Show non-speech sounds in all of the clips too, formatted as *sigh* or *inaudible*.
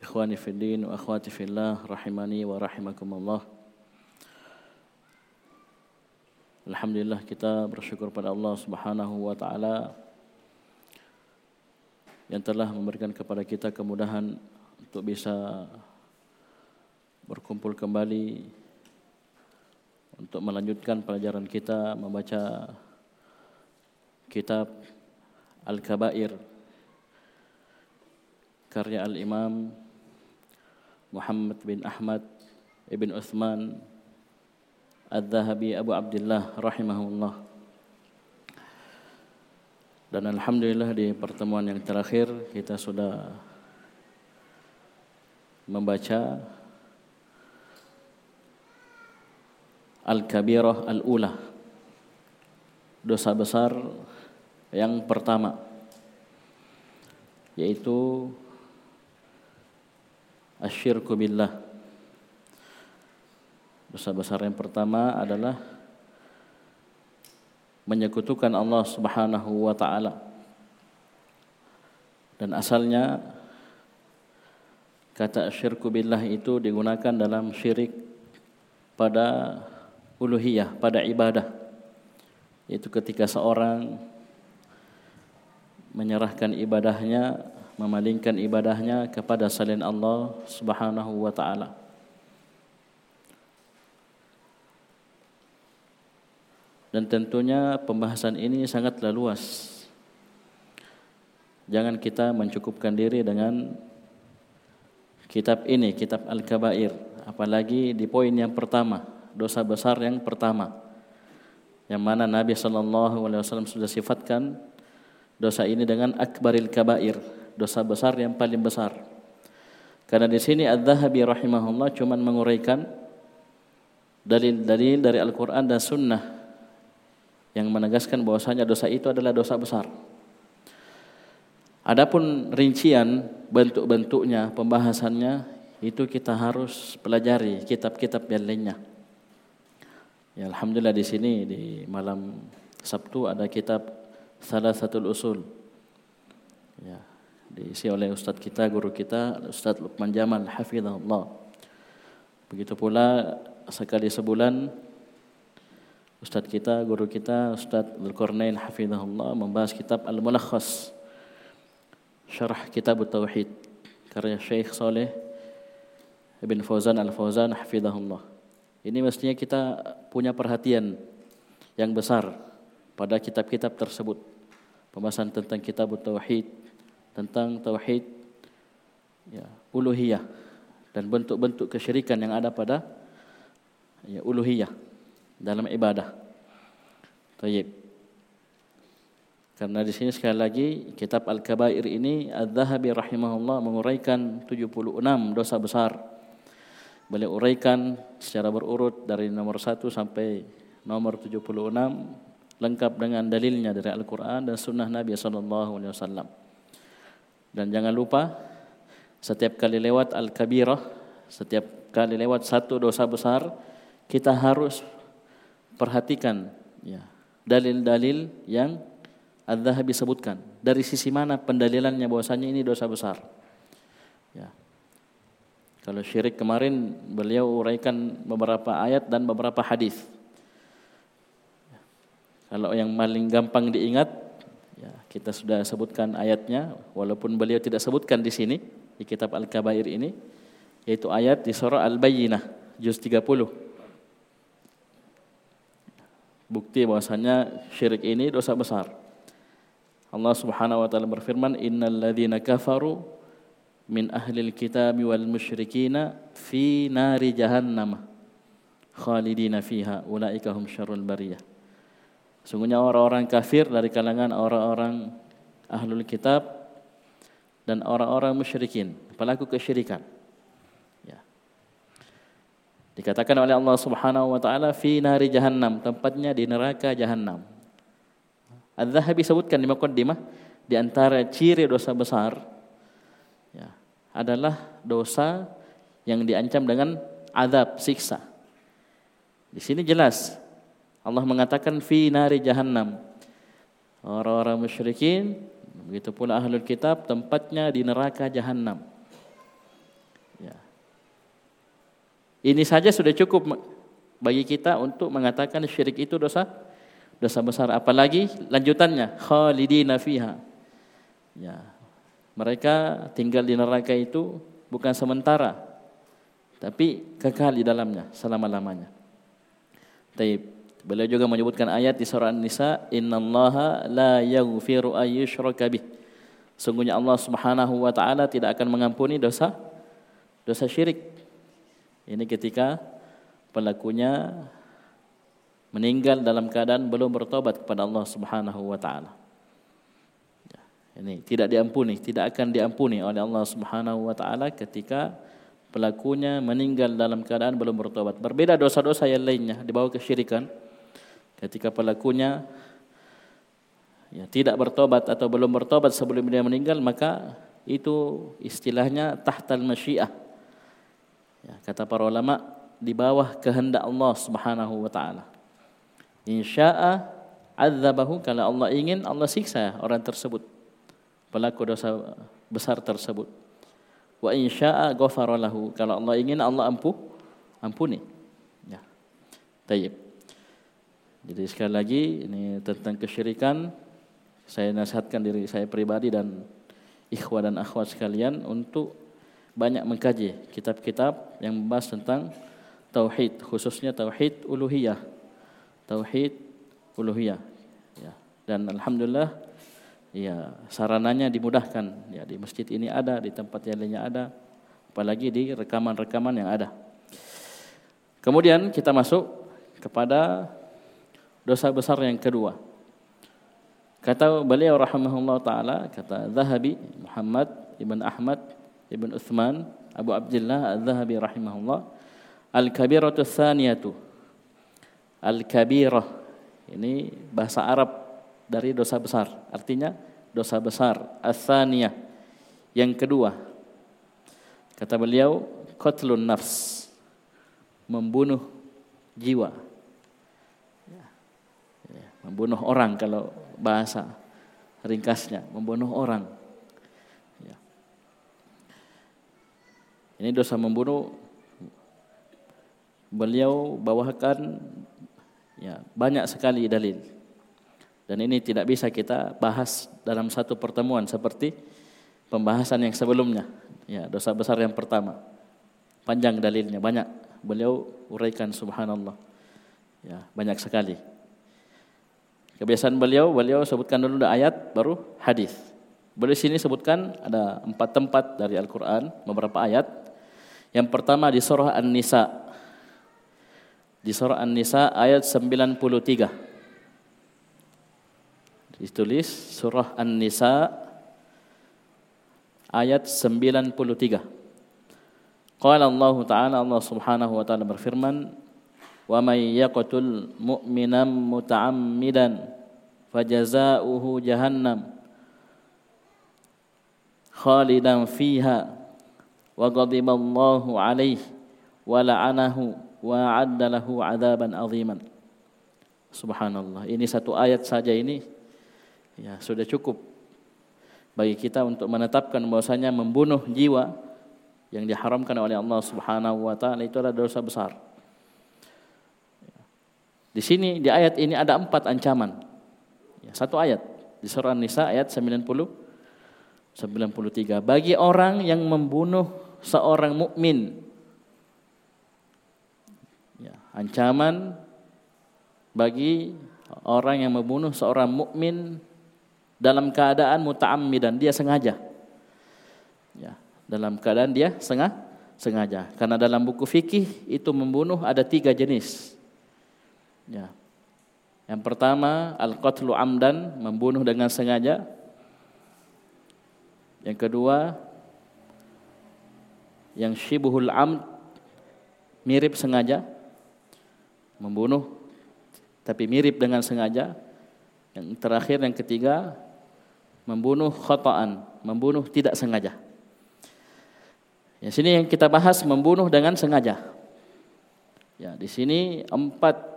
Ikhwani fi din wa akhwati fillah rahimani wa rahimakumullah. Alhamdulillah kita bersyukur pada Allah Subhanahu wa taala yang telah memberikan kepada kita kemudahan untuk bisa berkumpul kembali untuk melanjutkan pelajaran kita membaca kitab Al-Kabair karya Al-Imam Muhammad bin Ahmad ibn Uthman Al-Zahabi Abu Abdullah rahimahullah. Dan Alhamdulillah di pertemuan yang terakhir kita sudah membaca Al-Kabirah Al-Ula Dosa besar yang pertama Yaitu asyirku billah. Dosa besar yang pertama adalah menyekutukan Allah Subhanahu wa taala. Dan asalnya kata asyirku billah itu digunakan dalam syirik pada uluhiyah, pada ibadah. Itu ketika seorang menyerahkan ibadahnya memalingkan ibadahnya kepada selain Allah Subhanahu wa taala. Dan tentunya pembahasan ini sangatlah luas. Jangan kita mencukupkan diri dengan kitab ini, kitab Al-Kabair, apalagi di poin yang pertama, dosa besar yang pertama. Yang mana Nabi sallallahu alaihi wasallam sudah sifatkan dosa ini dengan akbaril kabair, dosa besar yang paling besar. Karena di sini Adz-Dzahabi rahimahullah cuma menguraikan dalil-dalil dari Al-Qur'an dan Sunnah yang menegaskan bahwasanya dosa itu adalah dosa besar. Adapun rincian bentuk-bentuknya, pembahasannya itu kita harus pelajari kitab-kitab yang lainnya. Ya alhamdulillah di sini di malam Sabtu ada kitab Salah satu Usul. Ya, diisi oleh ustaz kita, guru kita, Ustaz Luqman Jamal hafizahullah. Begitu pula sekali sebulan ustaz kita, guru kita, Ustaz Dzulqarnain hafizahullah membahas kitab Al-Mulakhas Syarah Kitab Tauhid karya Syekh Saleh Ibn Fauzan Al-Fauzan hafizahullah. Ini mestinya kita punya perhatian yang besar pada kitab-kitab tersebut. Pembahasan tentang kitab tauhid, tentang tauhid ya, uluhiyah dan bentuk-bentuk kesyirikan yang ada pada ya, uluhiyah dalam ibadah. Tayyib. Karena di sini sekali lagi kitab Al-Kabair ini Az-Zahabi rahimahullah menguraikan 76 dosa besar. Beliau uraikan secara berurut dari nomor 1 sampai nomor 76 lengkap dengan dalilnya dari Al-Qur'an dan sunnah Nabi sallallahu alaihi wasallam. Dan jangan lupa setiap kali lewat al-kabirah, setiap kali lewat satu dosa besar, kita harus perhatikan ya, dalil-dalil yang Az-Zahabi sebutkan. Dari sisi mana pendalilannya bahwasanya ini dosa besar. Ya. Kalau syirik kemarin beliau uraikan beberapa ayat dan beberapa hadis. Kalau yang paling gampang diingat Ya, kita sudah sebutkan ayatnya walaupun beliau tidak sebutkan di sini di kitab Al-Kabair ini yaitu ayat di surah Al-Bayyinah juz 30. Bukti bahwasanya syirik ini dosa besar. Allah Subhanahu wa taala berfirman, "Innal ladzina kafaru min ahlil kitab wal musyrikina fi nari jahannam khalidina fiha ulaika hum syarrul bariyah." Sungguhnya orang-orang kafir dari kalangan orang-orang ahlul kitab dan orang-orang musyrikin, pelaku kesyirikan. Ya. Dikatakan oleh Allah Subhanahu wa taala fi nari jahannam, tempatnya di neraka jahannam. Az-Zahabi sebutkan di mukaddimah di antara ciri dosa besar ya, adalah dosa yang diancam dengan azab siksa. Di sini jelas Allah mengatakan fi nari jahannam. Orang-orang musyrikin begitu pula ahlul kitab tempatnya di neraka jahannam. Ya. Ini saja sudah cukup bagi kita untuk mengatakan syirik itu dosa dosa besar. Apalagi lanjutannya khalidina fiha. Ya. Mereka tinggal di neraka itu bukan sementara tapi kekal di dalamnya selama-lamanya. Taib. Beliau juga menyebutkan ayat di surah An-Nisa, "Innallaha la yaghfiru ay yushraka bih." Sungguhnya Allah Subhanahu wa taala tidak akan mengampuni dosa dosa syirik. Ini ketika pelakunya meninggal dalam keadaan belum bertobat kepada Allah Subhanahu wa taala. Ini tidak diampuni, tidak akan diampuni oleh Allah Subhanahu wa taala ketika pelakunya meninggal dalam keadaan belum bertobat. Berbeda dosa-dosa yang lainnya di bawah kesyirikan ketika pelakunya ya, tidak bertobat atau belum bertobat sebelum dia meninggal maka itu istilahnya tahtal masyiah. Ya, kata para ulama di bawah kehendak Allah Subhanahu wa taala. Insya'a azabahu kalau Allah ingin Allah siksa orang tersebut. Pelaku dosa besar tersebut. Wa insya'a ghafara lahu kalau Allah ingin Allah ampuh ampuni. Ya jadi sekali lagi ini tentang kesyirikan saya nasihatkan diri saya pribadi dan ikhwah dan akhwat sekalian untuk banyak mengkaji kitab-kitab yang membahas tentang tauhid khususnya tauhid uluhiyah. Tauhid uluhiyah ya. Dan alhamdulillah ya sarananya dimudahkan ya di masjid ini ada, di tempat yang lainnya ada, apalagi di rekaman-rekaman yang ada. Kemudian kita masuk kepada dosa besar yang kedua. Kata beliau rahimahullah taala kata Zahabi Muhammad ibn Ahmad ibn Uthman Abu Abdullah Az-Zahabi rahimahullah al-kabiratu tsaniyatu al-kabirah. Ini bahasa Arab dari dosa besar. Artinya dosa besar. As-tsaniyah yang kedua. Kata beliau qatlun nafs. Membunuh jiwa membunuh orang kalau bahasa ringkasnya. Membunuh orang. Ya. ini dosa membunuh. Beliau bawakan ya banyak sekali dalil. Dan ini tidak bisa kita bahas dalam satu pertemuan seperti pembahasan yang sebelumnya. Ya dosa besar yang pertama. Panjang dalilnya banyak. Beliau uraikan subhanallah. Ya banyak sekali Kebiasaan beliau, beliau sebutkan dulu ada ayat, baru hadis. Beliau sini sebutkan ada empat tempat dari Al-Quran, beberapa ayat. Yang pertama di surah An-Nisa. Di surah An-Nisa ayat 93. Ditulis surah An-Nisa ayat 93. Qala Allah Ta'ala Allah Subhanahu wa taala berfirman, "Wa may yaqtul mu'minan muta'ammidan fajazauhu jahannam khalidan fiha wa ghadiballahu alaihi wa la'anahu wa adda lahu adaban aziman subhanallah. Ini satu ayat saja ini. Ya sudah cukup bagi kita untuk menetapkan bahwasanya membunuh jiwa yang diharamkan oleh Allah Subhanahu wa taala itu adalah dosa besar. Di sini di ayat ini ada empat ancaman. Ya, satu ayat di surah Nisa ayat 90 93 bagi orang yang membunuh seorang mukmin. Ya, ancaman bagi orang yang membunuh seorang mukmin dalam keadaan muta'ammidan dia sengaja. Ya, dalam keadaan dia sengaja sengaja. Karena dalam buku fikih itu membunuh ada tiga jenis. Ya. Yang pertama al-qatlu amdan, membunuh dengan sengaja. Yang kedua, yang syibuhul amd mirip sengaja membunuh tapi mirip dengan sengaja. Yang terakhir yang ketiga membunuh khata'an, membunuh tidak sengaja. Ya sini yang kita bahas membunuh dengan sengaja. Ya, di sini empat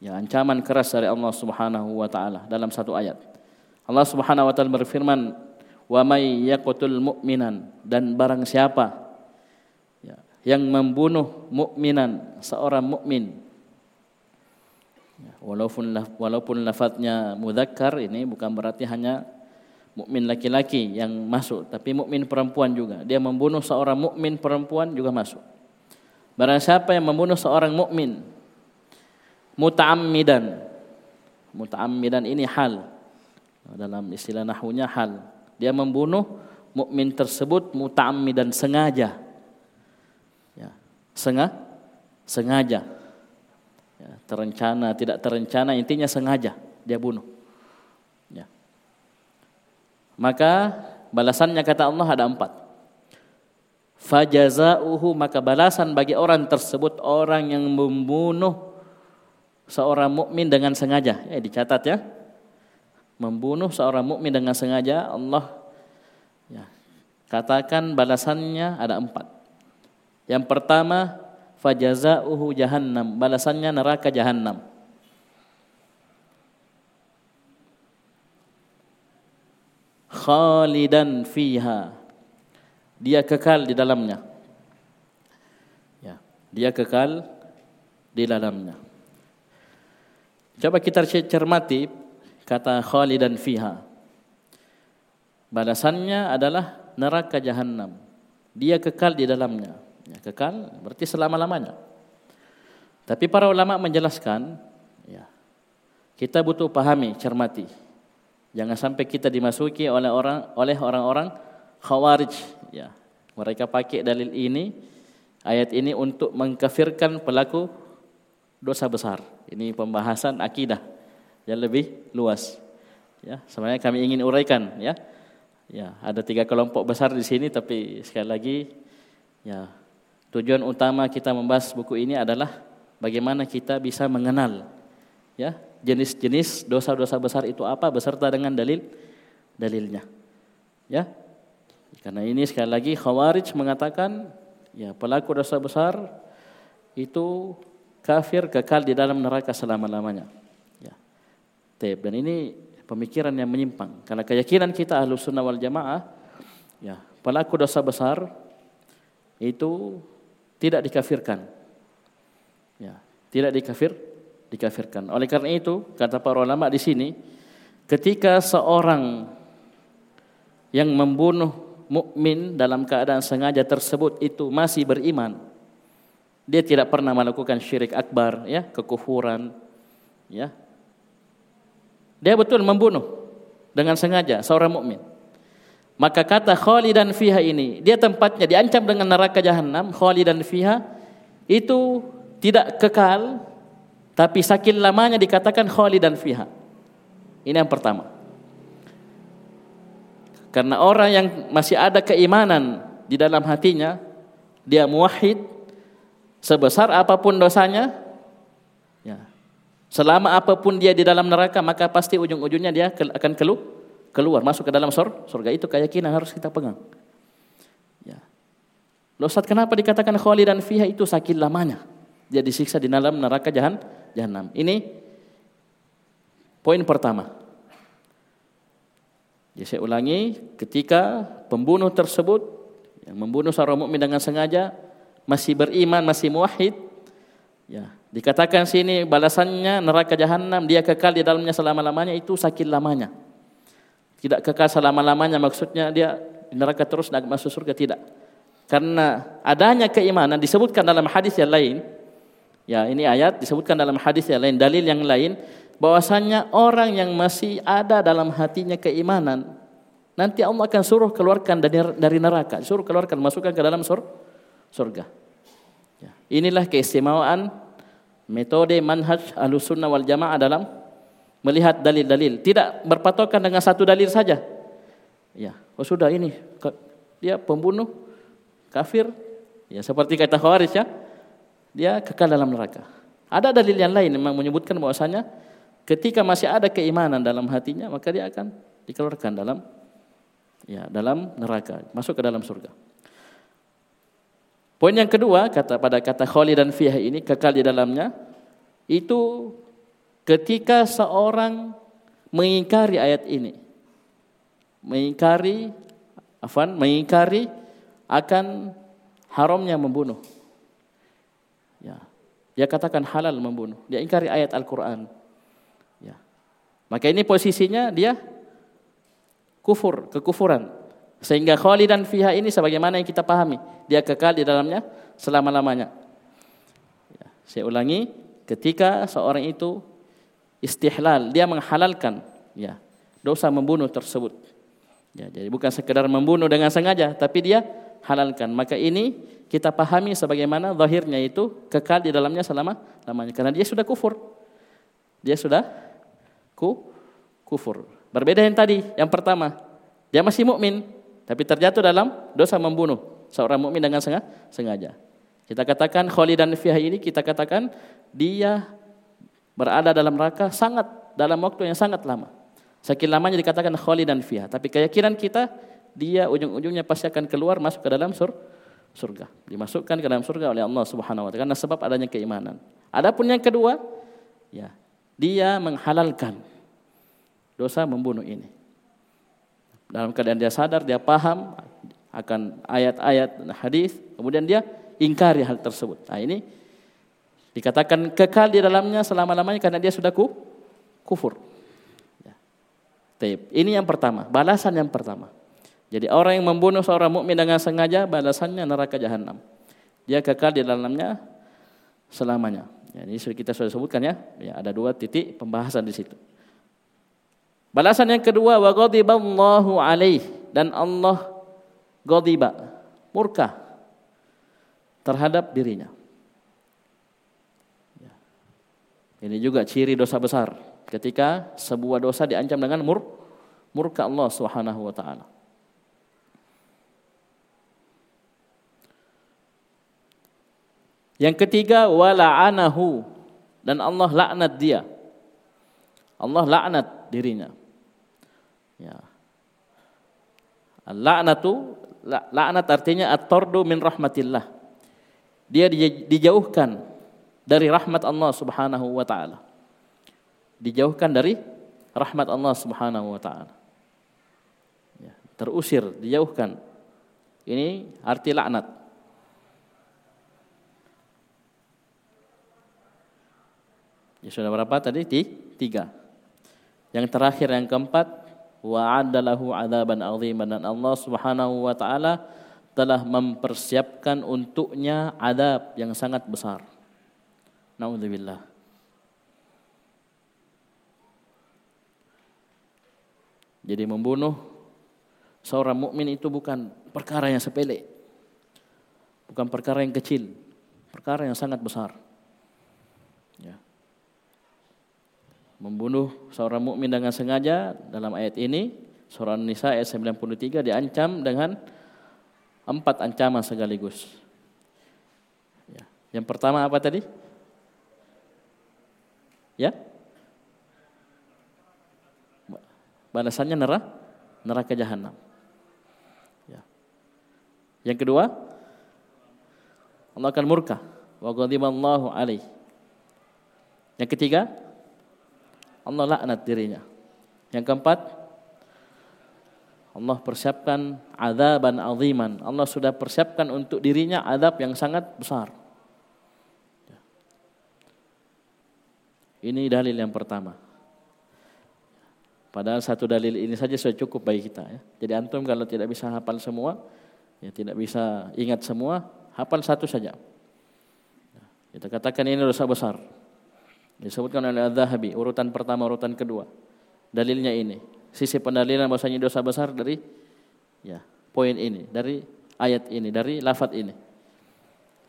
ya ancaman keras dari Allah Subhanahu wa taala dalam satu ayat. Allah Subhanahu wa taala berfirman, "Wa may yaqtul mu'minan" dan barang siapa ya, yang membunuh mukminan, seorang mukmin. Ya, walaupun walaupun lafadznya mudzakkar ini bukan berarti hanya mukmin laki-laki yang masuk, tapi mukmin perempuan juga. Dia membunuh seorang mukmin perempuan juga masuk. Barang siapa yang membunuh seorang mukmin muta'ammidan. Muta'ammidan ini hal. Dalam istilah nahunya hal. Dia membunuh mukmin tersebut muta'ammidan sengaja. Ya, sengaja sengaja. Ya, terencana, tidak terencana, intinya sengaja dia bunuh. Ya. Maka balasannya kata Allah ada empat fajazauhu maka balasan bagi orang tersebut orang yang membunuh seorang mukmin dengan sengaja. Eh dicatat ya. Membunuh seorang mukmin dengan sengaja Allah ya, katakan balasannya ada empat. Yang pertama fajazauhu jahannam, balasannya neraka jahannam. Khalidan fiha dia kekal di dalamnya. Ya, dia kekal di dalamnya. Coba kita cermati kata khalidan fiha. Balasannya adalah neraka jahanam. Dia kekal di dalamnya. Ya, kekal berarti selama-lamanya. Tapi para ulama menjelaskan, ya, kita butuh pahami, cermati. Jangan sampai kita dimasuki oleh orang oleh orang-orang khawarij ya mereka pakai dalil ini ayat ini untuk mengkafirkan pelaku dosa besar. Ini pembahasan akidah yang lebih luas. Ya sebenarnya kami ingin uraikan ya. Ya ada tiga kelompok besar di sini tapi sekali lagi ya tujuan utama kita membahas buku ini adalah bagaimana kita bisa mengenal ya jenis-jenis dosa-dosa besar itu apa beserta dengan dalil dalilnya ya. Karena ini sekali lagi Khawarij mengatakan ya pelaku dosa besar itu kafir kekal di dalam neraka selama-lamanya. Ya. Dan ini pemikiran yang menyimpang. Karena keyakinan kita ahlu sunnah wal jamaah, ya pelaku dosa besar itu tidak dikafirkan. Ya, tidak dikafir, dikafirkan. Oleh karena itu, kata para ulama di sini, ketika seorang yang membunuh mukmin dalam keadaan sengaja tersebut itu masih beriman. Dia tidak pernah melakukan syirik akbar, ya, kekufuran, ya. Dia betul membunuh dengan sengaja seorang mukmin. Maka kata khalidan fiha ini, dia tempatnya diancam dengan neraka jahanam, khalidan fiha itu tidak kekal tapi sakit lamanya dikatakan khalidan fiha. Ini yang pertama. Karena orang yang masih ada keimanan di dalam hatinya, dia muwahhid sebesar apa pun dosanya, ya. Selama apa pun dia di dalam neraka, maka pasti ujung-ujungnya dia akan kelu keluar masuk ke dalam sur surga itu keyakinan harus kita pegang. Ya. Loh Ustaz, kenapa dikatakan khalidan fiha itu sakit lamanya? Dia disiksa di dalam neraka jahan, jahanam. Ini poin pertama. Jadi saya ulangi, ketika pembunuh tersebut yang membunuh seorang mukmin dengan sengaja masih beriman, masih muwahhid, ya, dikatakan sini balasannya neraka jahanam, dia kekal di dalamnya selama-lamanya itu sakit lamanya. Tidak kekal selama-lamanya maksudnya dia di neraka terus dan masuk surga tidak. Karena adanya keimanan disebutkan dalam hadis yang lain. Ya, ini ayat disebutkan dalam hadis yang lain, dalil yang lain bahwasanya orang yang masih ada dalam hatinya keimanan nanti Allah akan suruh keluarkan dari neraka, suruh keluarkan masukkan ke dalam sur, surga. Ya. Inilah keistimewaan metode manhaj Ahlussunnah wal Jamaah dalam melihat dalil-dalil, tidak berpatokan dengan satu dalil saja. Ya, Oh sudah ini dia pembunuh kafir ya seperti kata Khawarij ya dia kekal dalam neraka. Ada dalil yang lain memang menyebutkan bahwasanya ketika masih ada keimanan dalam hatinya maka dia akan dikeluarkan dalam ya dalam neraka, masuk ke dalam surga. Poin yang kedua kata pada kata dan fiha ini kekal di dalamnya itu ketika seorang mengingkari ayat ini. Mengingkari afan mengingkari akan haramnya membunuh. Ya. Dia katakan halal membunuh. Dia ingkari ayat Al-Qur'an. Ya. Maka ini posisinya dia kufur, kekufuran. Sehingga khalidan fiha ini sebagaimana yang kita pahami, dia kekal di dalamnya selama-lamanya. Ya. Saya ulangi, ketika seorang itu istihlal, dia menghalalkan ya dosa membunuh tersebut. Ya, jadi bukan sekedar membunuh dengan sengaja, tapi dia halalkan. Maka ini kita pahami sebagaimana zahirnya itu kekal di dalamnya selama lamanya karena dia sudah kufur. Dia sudah ku kufur. Berbeda yang tadi, yang pertama, dia masih mukmin tapi terjatuh dalam dosa membunuh seorang mukmin dengan sengaja. Kita katakan khalidan fiha ini kita katakan dia berada dalam neraka sangat dalam waktu yang sangat lama. Saking lamanya dikatakan khalidan fiha. Tapi keyakinan kita dia ujung-ujungnya pasti akan keluar masuk ke dalam sur surga. Dimasukkan ke dalam surga oleh Allah Subhanahu wa taala karena sebab adanya keimanan. Adapun yang kedua, ya, dia menghalalkan dosa membunuh ini. Dalam keadaan dia sadar, dia paham akan ayat-ayat hadis, kemudian dia ingkari hal tersebut. Nah, ini dikatakan kekal di dalamnya selama-lamanya karena dia sudah ku, kufur. Taib. Ini yang pertama, balasan yang pertama. Jadi orang yang membunuh seorang mukmin dengan sengaja balasannya neraka jahanam. Dia kekal di dalamnya selamanya. Ya, ini kita sudah sebutkan ya. ya. Ada dua titik pembahasan di situ. Balasan yang kedua wa ghadiballahu alaih dan Allah ghadiba murka terhadap dirinya. Ya. Ini juga ciri dosa besar ketika sebuah dosa diancam dengan mur murka Allah Subhanahu wa taala. Yang ketiga wala'anahu dan Allah laknat dia. Allah laknat dirinya. Ya. Laknatu laknat artinya at-tardu min rahmatillah. Dia dijauhkan dari rahmat Allah Subhanahu wa taala dijauhkan dari rahmat Allah Subhanahu wa taala. Ya, terusir, dijauhkan. Ini arti laknat. Ya sudah berapa tadi? Tiga. Yang terakhir yang keempat, wa'adalahu adaban aziman dan Allah Subhanahu wa taala telah mempersiapkan untuknya adab yang sangat besar. Nauzubillah. Jadi membunuh seorang mukmin itu bukan perkara yang sepele. Bukan perkara yang kecil, perkara yang sangat besar. Membunuh seorang mukmin dengan sengaja dalam ayat ini surah Nisa ayat 93 diancam dengan empat ancaman sekaligus. Ya. Yang pertama apa tadi? Ya? balasannya neraka neraka jahanam. Ya. Yang kedua, Allah akan murka wa ghadiballahu alaih. Yang ketiga, Allah laknat dirinya. Yang keempat, Allah persiapkan azaban aziman. Allah sudah persiapkan untuk dirinya azab yang sangat besar. Ini dalil yang pertama. Padahal satu dalil ini saja sudah cukup bagi kita ya. Jadi antum kalau tidak bisa hafal semua, ya tidak bisa ingat semua, hafal satu saja. Kita katakan ini dosa besar. Disebutkan oleh Al-Zahabi, urutan pertama, urutan kedua. Dalilnya ini. Sisi pendalilan bahwasanya dosa besar dari ya, poin ini, dari ayat ini, dari lafaz ini.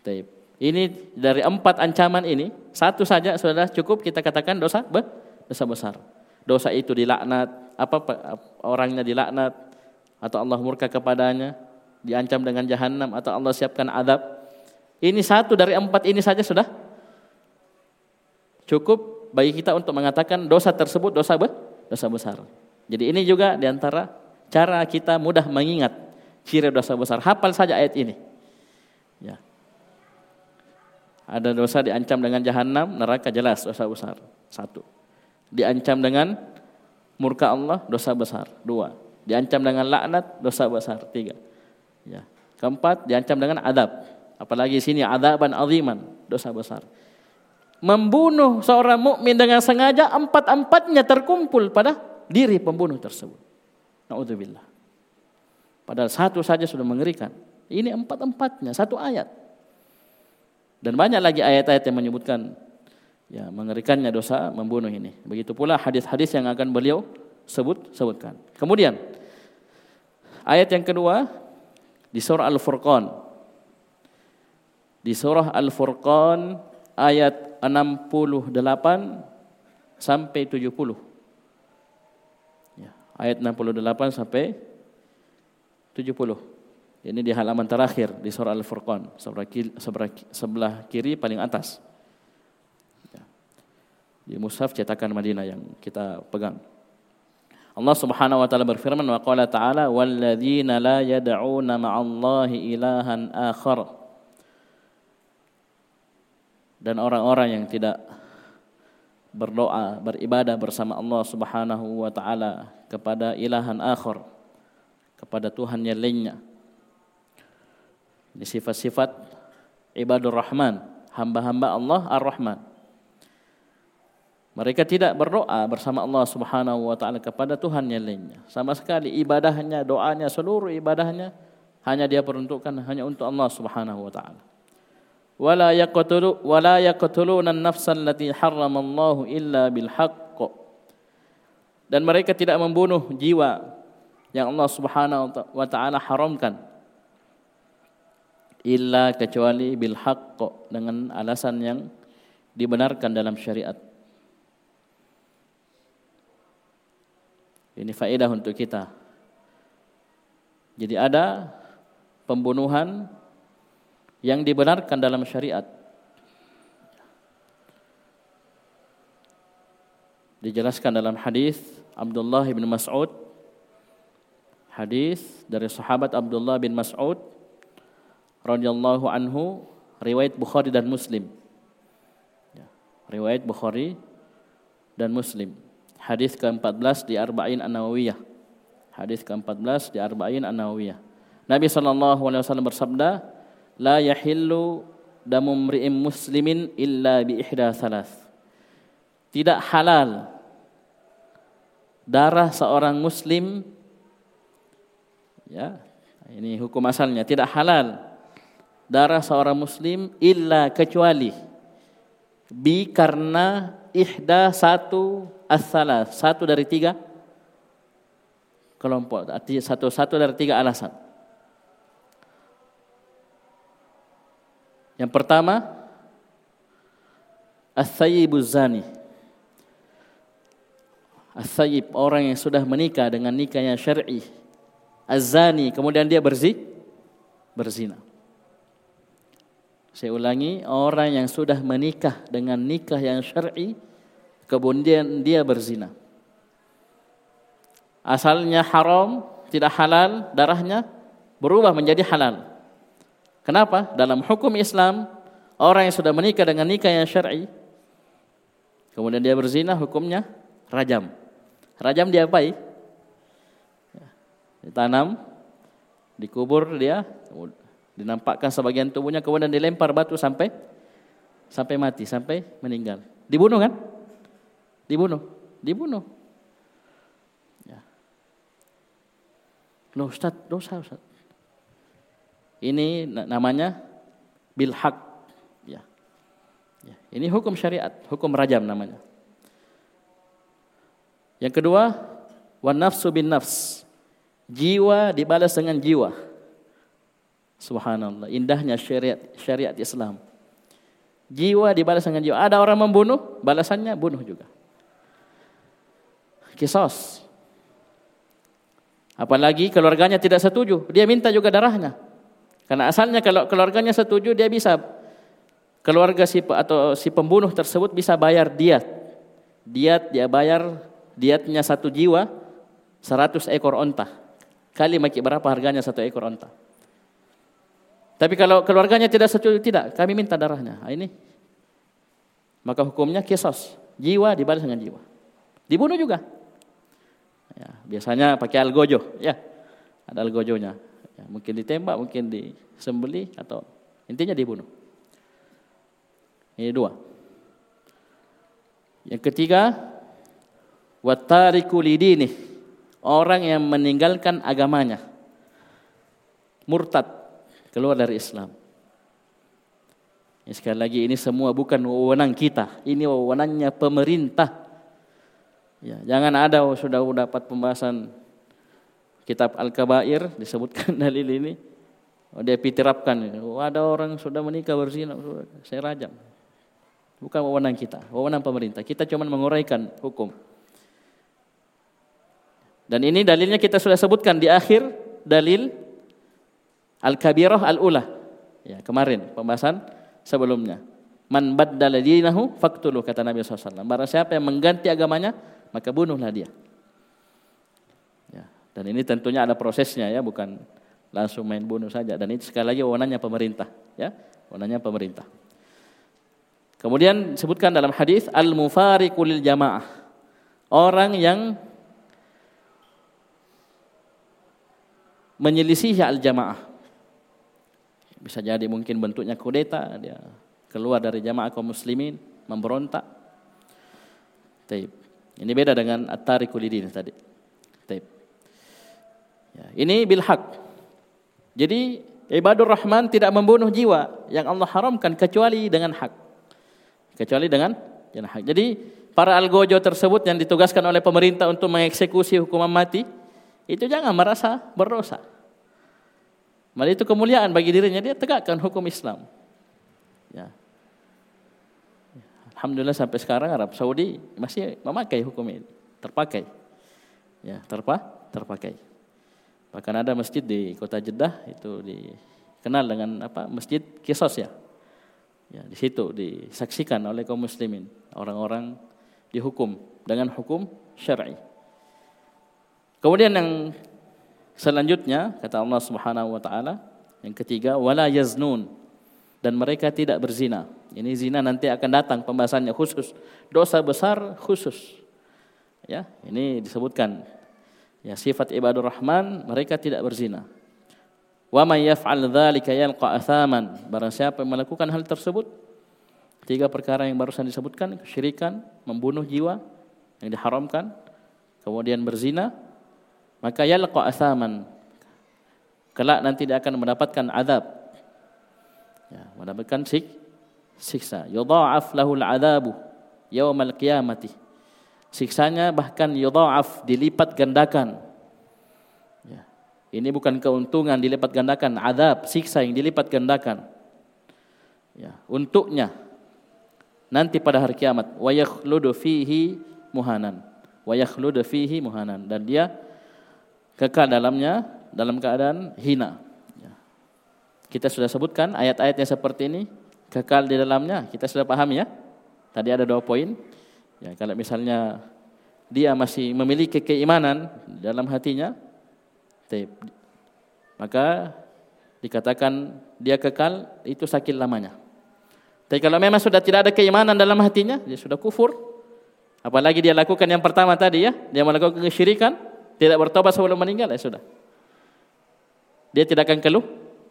Taib. Ini dari empat ancaman ini, satu saja sudah cukup kita katakan dosa dosa besar dosa itu dilaknat, apa orangnya dilaknat, atau Allah murka kepadanya, diancam dengan jahanam atau Allah siapkan adab. Ini satu dari empat ini saja sudah cukup bagi kita untuk mengatakan dosa tersebut dosa be, dosa besar. Jadi ini juga di antara cara kita mudah mengingat ciri dosa besar. Hafal saja ayat ini. Ya. Ada dosa diancam dengan jahanam, neraka jelas dosa besar. Satu. Diancam dengan murka Allah, dosa besar. Dua. Diancam dengan laknat, dosa besar. Tiga. Ya. Keempat, diancam dengan adab. Apalagi sini adaban aziman, dosa besar. Membunuh seorang mukmin dengan sengaja empat-empatnya terkumpul pada diri pembunuh tersebut. Naudzubillah. Padahal satu saja sudah mengerikan. Ini empat-empatnya, satu ayat. Dan banyak lagi ayat-ayat yang menyebutkan ya mengerikannya dosa membunuh ini. Begitu pula hadis-hadis yang akan beliau sebut sebutkan. Kemudian ayat yang kedua di surah Al-Furqan. Di surah Al-Furqan ayat 68 sampai 70. Ya, ayat 68 sampai 70. Ini di halaman terakhir di surah Al-Furqan, sebelah kiri, sebelah kiri paling atas. Ya. Di mushaf cetakan Madinah yang kita pegang. Allah Subhanahu wa taala berfirman wa qala ta'ala walladzina la yad'una ma'allahi ilahan akhar. Dan orang-orang yang tidak berdoa, beribadah bersama Allah Subhanahu wa taala kepada ilahan akhar, kepada Tuhan yang lainnya ini sifat-sifat ibadur rahman, hamba-hamba Allah ar-Rahman. Mereka tidak berdoa bersama Allah Subhanahu wa taala kepada Tuhan yang lainnya. Sama sekali ibadahnya, doanya, seluruh ibadahnya hanya dia peruntukkan hanya untuk Allah Subhanahu wa taala. Wala yaqtulu wala yaqtuluna an-nafsa allati harramallahu illa bil haqq. Dan mereka tidak membunuh jiwa yang Allah Subhanahu wa taala haramkan illa kecuali bil haqq dengan alasan yang dibenarkan dalam syariat. Ini faedah untuk kita. Jadi ada pembunuhan yang dibenarkan dalam syariat. Dijelaskan dalam hadis Abdullah bin Mas'ud hadis dari sahabat Abdullah bin Mas'ud radhiyallahu anhu riwayat Bukhari dan Muslim. Ya, riwayat Bukhari dan Muslim. Hadis ke-14 di Arba'in An-Nawawiyah. Hadis ke-14 di Arba'in An-Nawawiyah. Nabi sallallahu alaihi wasallam bersabda, "La yahillu damu muslimin illa bi ihda salas." Tidak halal darah seorang muslim ya, ini hukum asalnya tidak halal darah seorang muslim illa kecuali bi karena ihda satu asalah satu dari tiga kelompok satu satu dari tiga alasan yang pertama as-sayyibuz zani as-sayyib orang yang sudah menikah dengan nikahnya syar'i az-zani kemudian dia berzi berzina saya ulangi, orang yang sudah menikah dengan nikah yang syar'i kemudian dia berzina. Asalnya haram, tidak halal, darahnya berubah menjadi halal. Kenapa? Dalam hukum Islam, orang yang sudah menikah dengan nikah yang syar'i kemudian dia berzina, hukumnya rajam. Rajam diapai? Ditanam, dikubur dia, Dinampakkan sebagian tubuhnya kemudian dilempar batu sampai sampai mati, sampai meninggal. Dibunuh kan? Dibunuh. Dibunuh. Ya. Loh Ustaz, dosa Ustaz. Ini namanya bilhak. Ya. ya. Ini hukum syariat, hukum rajam namanya. Yang kedua, wan nafsu bin nafs. Jiwa dibalas dengan jiwa. Subhanallah, indahnya syariat syariat Islam. Jiwa dibalas dengan jiwa. Ada orang membunuh, balasannya bunuh juga. Kisos. Apalagi keluarganya tidak setuju, dia minta juga darahnya. Karena asalnya kalau keluarganya setuju dia bisa keluarga si atau si pembunuh tersebut bisa bayar diat. Diat dia bayar diatnya satu jiwa, seratus ekor onta. Kali maki berapa harganya satu ekor onta. Tapi kalau keluarganya tidak setuju, tidak, kami minta darahnya. Nah, ini maka hukumnya kisos, jiwa dibalas dengan jiwa. Dibunuh juga. Ya, biasanya pakai algojo, ya. Ada algojonya. Ya, mungkin ditembak, mungkin disembeli atau intinya dibunuh. Ini dua. Yang ketiga, watariku lidini, orang yang meninggalkan agamanya. Murtad, keluar dari Islam. Ya, sekali lagi ini semua bukan wewenang kita, ini wewenangnya pemerintah. Ya, jangan ada oh, sudah dapat pembahasan kitab Al-Kabair disebutkan *laughs* dalil ini. Oh, dia piterapkan. Oh, ada orang sudah menikah berzina, saya rajam. Bukan wewenang kita, wewenang pemerintah. Kita cuma menguraikan hukum. Dan ini dalilnya kita sudah sebutkan di akhir dalil Al-Kabirah Al-Ula. Ya, kemarin pembahasan sebelumnya. Man baddala dinahu faqtuluh kata Nabi SAW. Barang siapa yang mengganti agamanya, maka bunuhlah dia. Dan ini tentunya ada prosesnya ya, bukan langsung main bunuh saja. Dan ini sekali lagi wewenangnya pemerintah, ya, wewenangnya pemerintah. Kemudian sebutkan dalam hadis al-mufariqu lil jamaah. Orang yang menyelisihi al-jamaah. Bisa jadi mungkin bentuknya kudeta, dia keluar dari jamaah kaum muslimin, memberontak. Taib. Ini beda dengan at-tariku lidin tadi. Taib. Ya, ini bil haq. Jadi ibadur rahman tidak membunuh jiwa yang Allah haramkan kecuali dengan hak. Kecuali dengan dengan hak. Jadi para algojo tersebut yang ditugaskan oleh pemerintah untuk mengeksekusi hukuman mati itu jangan merasa berdosa. Malah itu kemuliaan bagi dirinya dia tegakkan hukum Islam. Ya. Alhamdulillah sampai sekarang Arab Saudi masih memakai hukum ini, terpakai. Ya, terpa, terpakai. Bahkan ada masjid di kota Jeddah itu dikenal dengan apa? Masjid Kisos ya. Ya, di situ disaksikan oleh kaum muslimin, orang-orang dihukum dengan hukum syar'i. Kemudian yang selanjutnya kata Allah Subhanahu wa taala, yang ketiga wala yaznun dan mereka tidak berzina. Ini zina nanti akan datang pembahasannya khusus. Dosa besar khusus. Ya, ini disebutkan. Ya, sifat ibadur rahman mereka tidak berzina. Wa may yaf'al dzalika yalqa athaman. Barang siapa yang melakukan hal tersebut, tiga perkara yang barusan disebutkan, kesyirikan, membunuh jiwa yang diharamkan, kemudian berzina, maka yalqa athaman. Kelak nanti dia akan mendapatkan azab. Ya, mendapatkan sik siksa. Yudha'af lahul adabu yaumal qiyamati. Siksanya bahkan yudha'af dilipat gandakan. Ya. Ini bukan keuntungan dilipat gandakan, adab, siksa yang dilipat gandakan. Ya, untuknya nanti pada hari kiamat wa yakhludu fihi muhanan. Wa yakhludu fihi muhanan dan dia kekal dalamnya dalam keadaan hina. Ya. Kita sudah sebutkan ayat-ayatnya seperti ini kekal di dalamnya. Kita sudah paham ya. Tadi ada dua poin. Ya, kalau misalnya dia masih memiliki keimanan dalam hatinya, maka dikatakan dia kekal itu sakit lamanya. Tapi kalau memang sudah tidak ada keimanan dalam hatinya, dia sudah kufur. Apalagi dia lakukan yang pertama tadi ya, dia melakukan kesyirikan, tidak bertobat sebelum meninggal, ya sudah. Dia tidak akan keluh,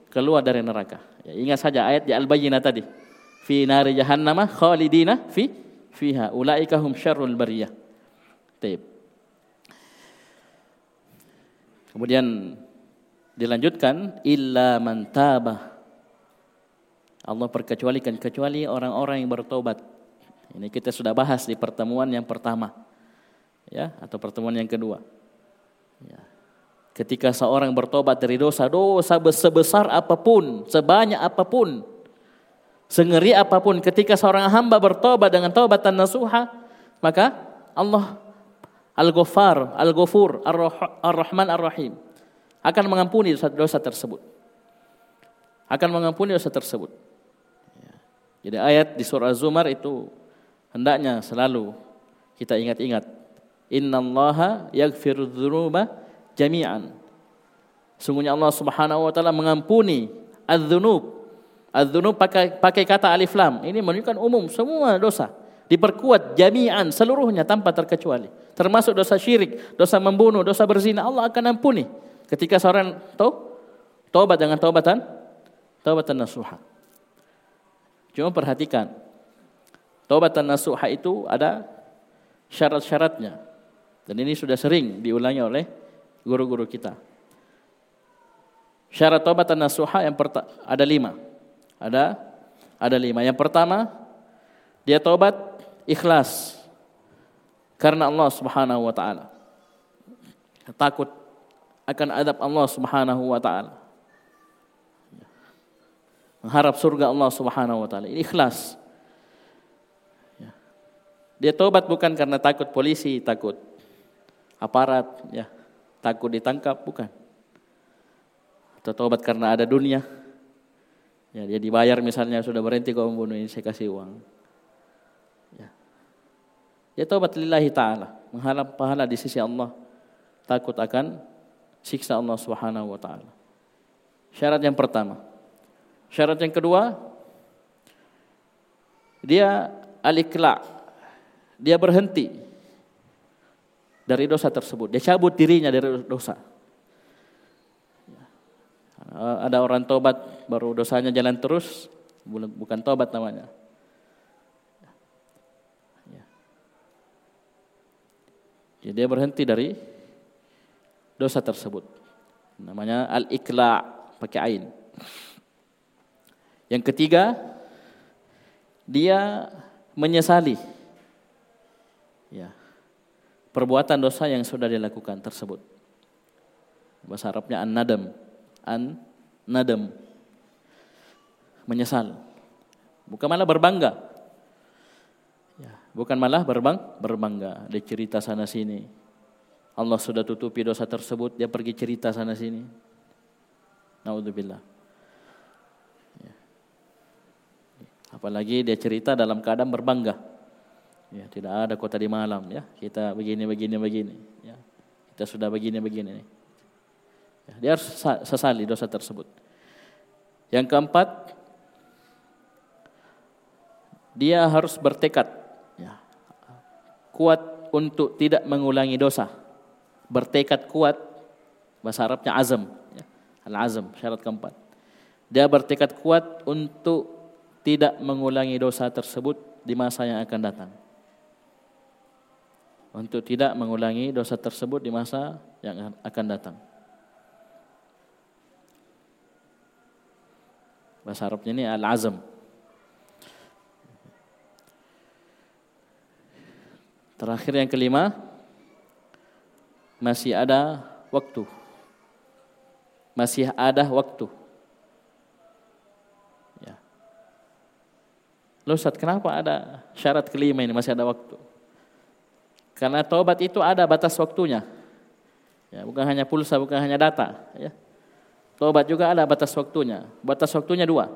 keluar dari neraka. Ya, ingat saja ayat di Al-Bayyinah tadi. Fi nari jahannama khalidina fi fiha ulaika hum syarrul bariyah. Taib. Kemudian dilanjutkan illa man. Allah perkecualikan kecuali orang-orang yang bertobat. Ini kita sudah bahas di pertemuan yang pertama. Ya, atau pertemuan yang kedua. Ya, Ketika seorang bertobat dari dosa, dosa sebesar apa pun, sebanyak apa pun, sengeri apa pun, ketika seorang hamba bertobat dengan taubatan nasuha, maka Allah Al-Ghaffar, Al-Ghafur, Ar-Rahman, Ar-Rahim. Akan mengampuni dosa-dosa tersebut. Akan mengampuni dosa tersebut. Jadi ayat di surah Az-Zumar itu hendaknya selalu kita ingat-ingat. Innallaha yaghfiru dzunuba jami'an. Sungguhnya Allah Subhanahu wa taala mengampuni adz-dzunub Adzunub pakai pakai kata alif lam. Ini menunjukkan umum semua dosa. Diperkuat jami'an seluruhnya tanpa terkecuali. Termasuk dosa syirik, dosa membunuh, dosa berzina. Allah akan ampuni. Ketika seorang to, taubat dengan taubatan taubatan nasuha. Cuma perhatikan. Taubatan nasuha itu ada syarat-syaratnya. Dan ini sudah sering diulangi oleh guru-guru kita. Syarat taubatan nasuha yang ada lima. Ada ada lima. Yang pertama, dia tobat ikhlas karena Allah Subhanahu wa taala. Takut akan adab Allah Subhanahu wa taala. Mengharap surga Allah Subhanahu wa taala. Ini ikhlas. Ya. Dia tobat bukan karena takut polisi, takut aparat, ya, takut ditangkap, bukan. Atau tobat karena ada dunia, Ya, dia dibayar misalnya sudah berhenti kau membunuh ini saya kasih uang. Ya. Dia taubat lillahi taala, mengharap pahala di sisi Allah, takut akan siksa Allah Subhanahu wa taala. Syarat yang pertama. Syarat yang kedua, dia alikla, dia berhenti dari dosa tersebut. Dia cabut dirinya dari dosa. Eh, ada orang tobat baru dosanya jalan terus, bukan tobat namanya. Ya. Jadi dia berhenti dari dosa tersebut. Namanya al-ikla pakai ain. Yang ketiga, dia menyesali ya, perbuatan dosa yang sudah dilakukan tersebut. Bahasa Arabnya an-nadam an nadam. Menyesal. Bukan malah berbangga. Ya, bukan malah berbang, berbangga. Dia cerita sana sini. Allah sudah tutupi dosa tersebut, dia pergi cerita sana sini. Naudzubillah. Ya. Apalagi dia cerita dalam keadaan berbangga. Ya, tidak ada kota di malam ya. Kita begini begini begini ya. Kita sudah begini begini Ya, dia harus sesali dosa tersebut. Yang keempat, dia harus bertekad ya, kuat untuk tidak mengulangi dosa. Bertekad kuat, bahasa Arabnya azam, ya, al-azam, syarat keempat. Dia bertekad kuat untuk tidak mengulangi dosa tersebut di masa yang akan datang. Untuk tidak mengulangi dosa tersebut di masa yang akan datang. Bahasa Arabnya ini al-azam. Terakhir yang kelima, masih ada waktu. Masih ada waktu. Ya. Loh Ustaz, kenapa ada syarat kelima ini masih ada waktu? Karena taubat itu ada batas waktunya. Ya, bukan hanya pulsa, bukan hanya data. Ya. Tobat juga ada batas waktunya. Batas waktunya dua.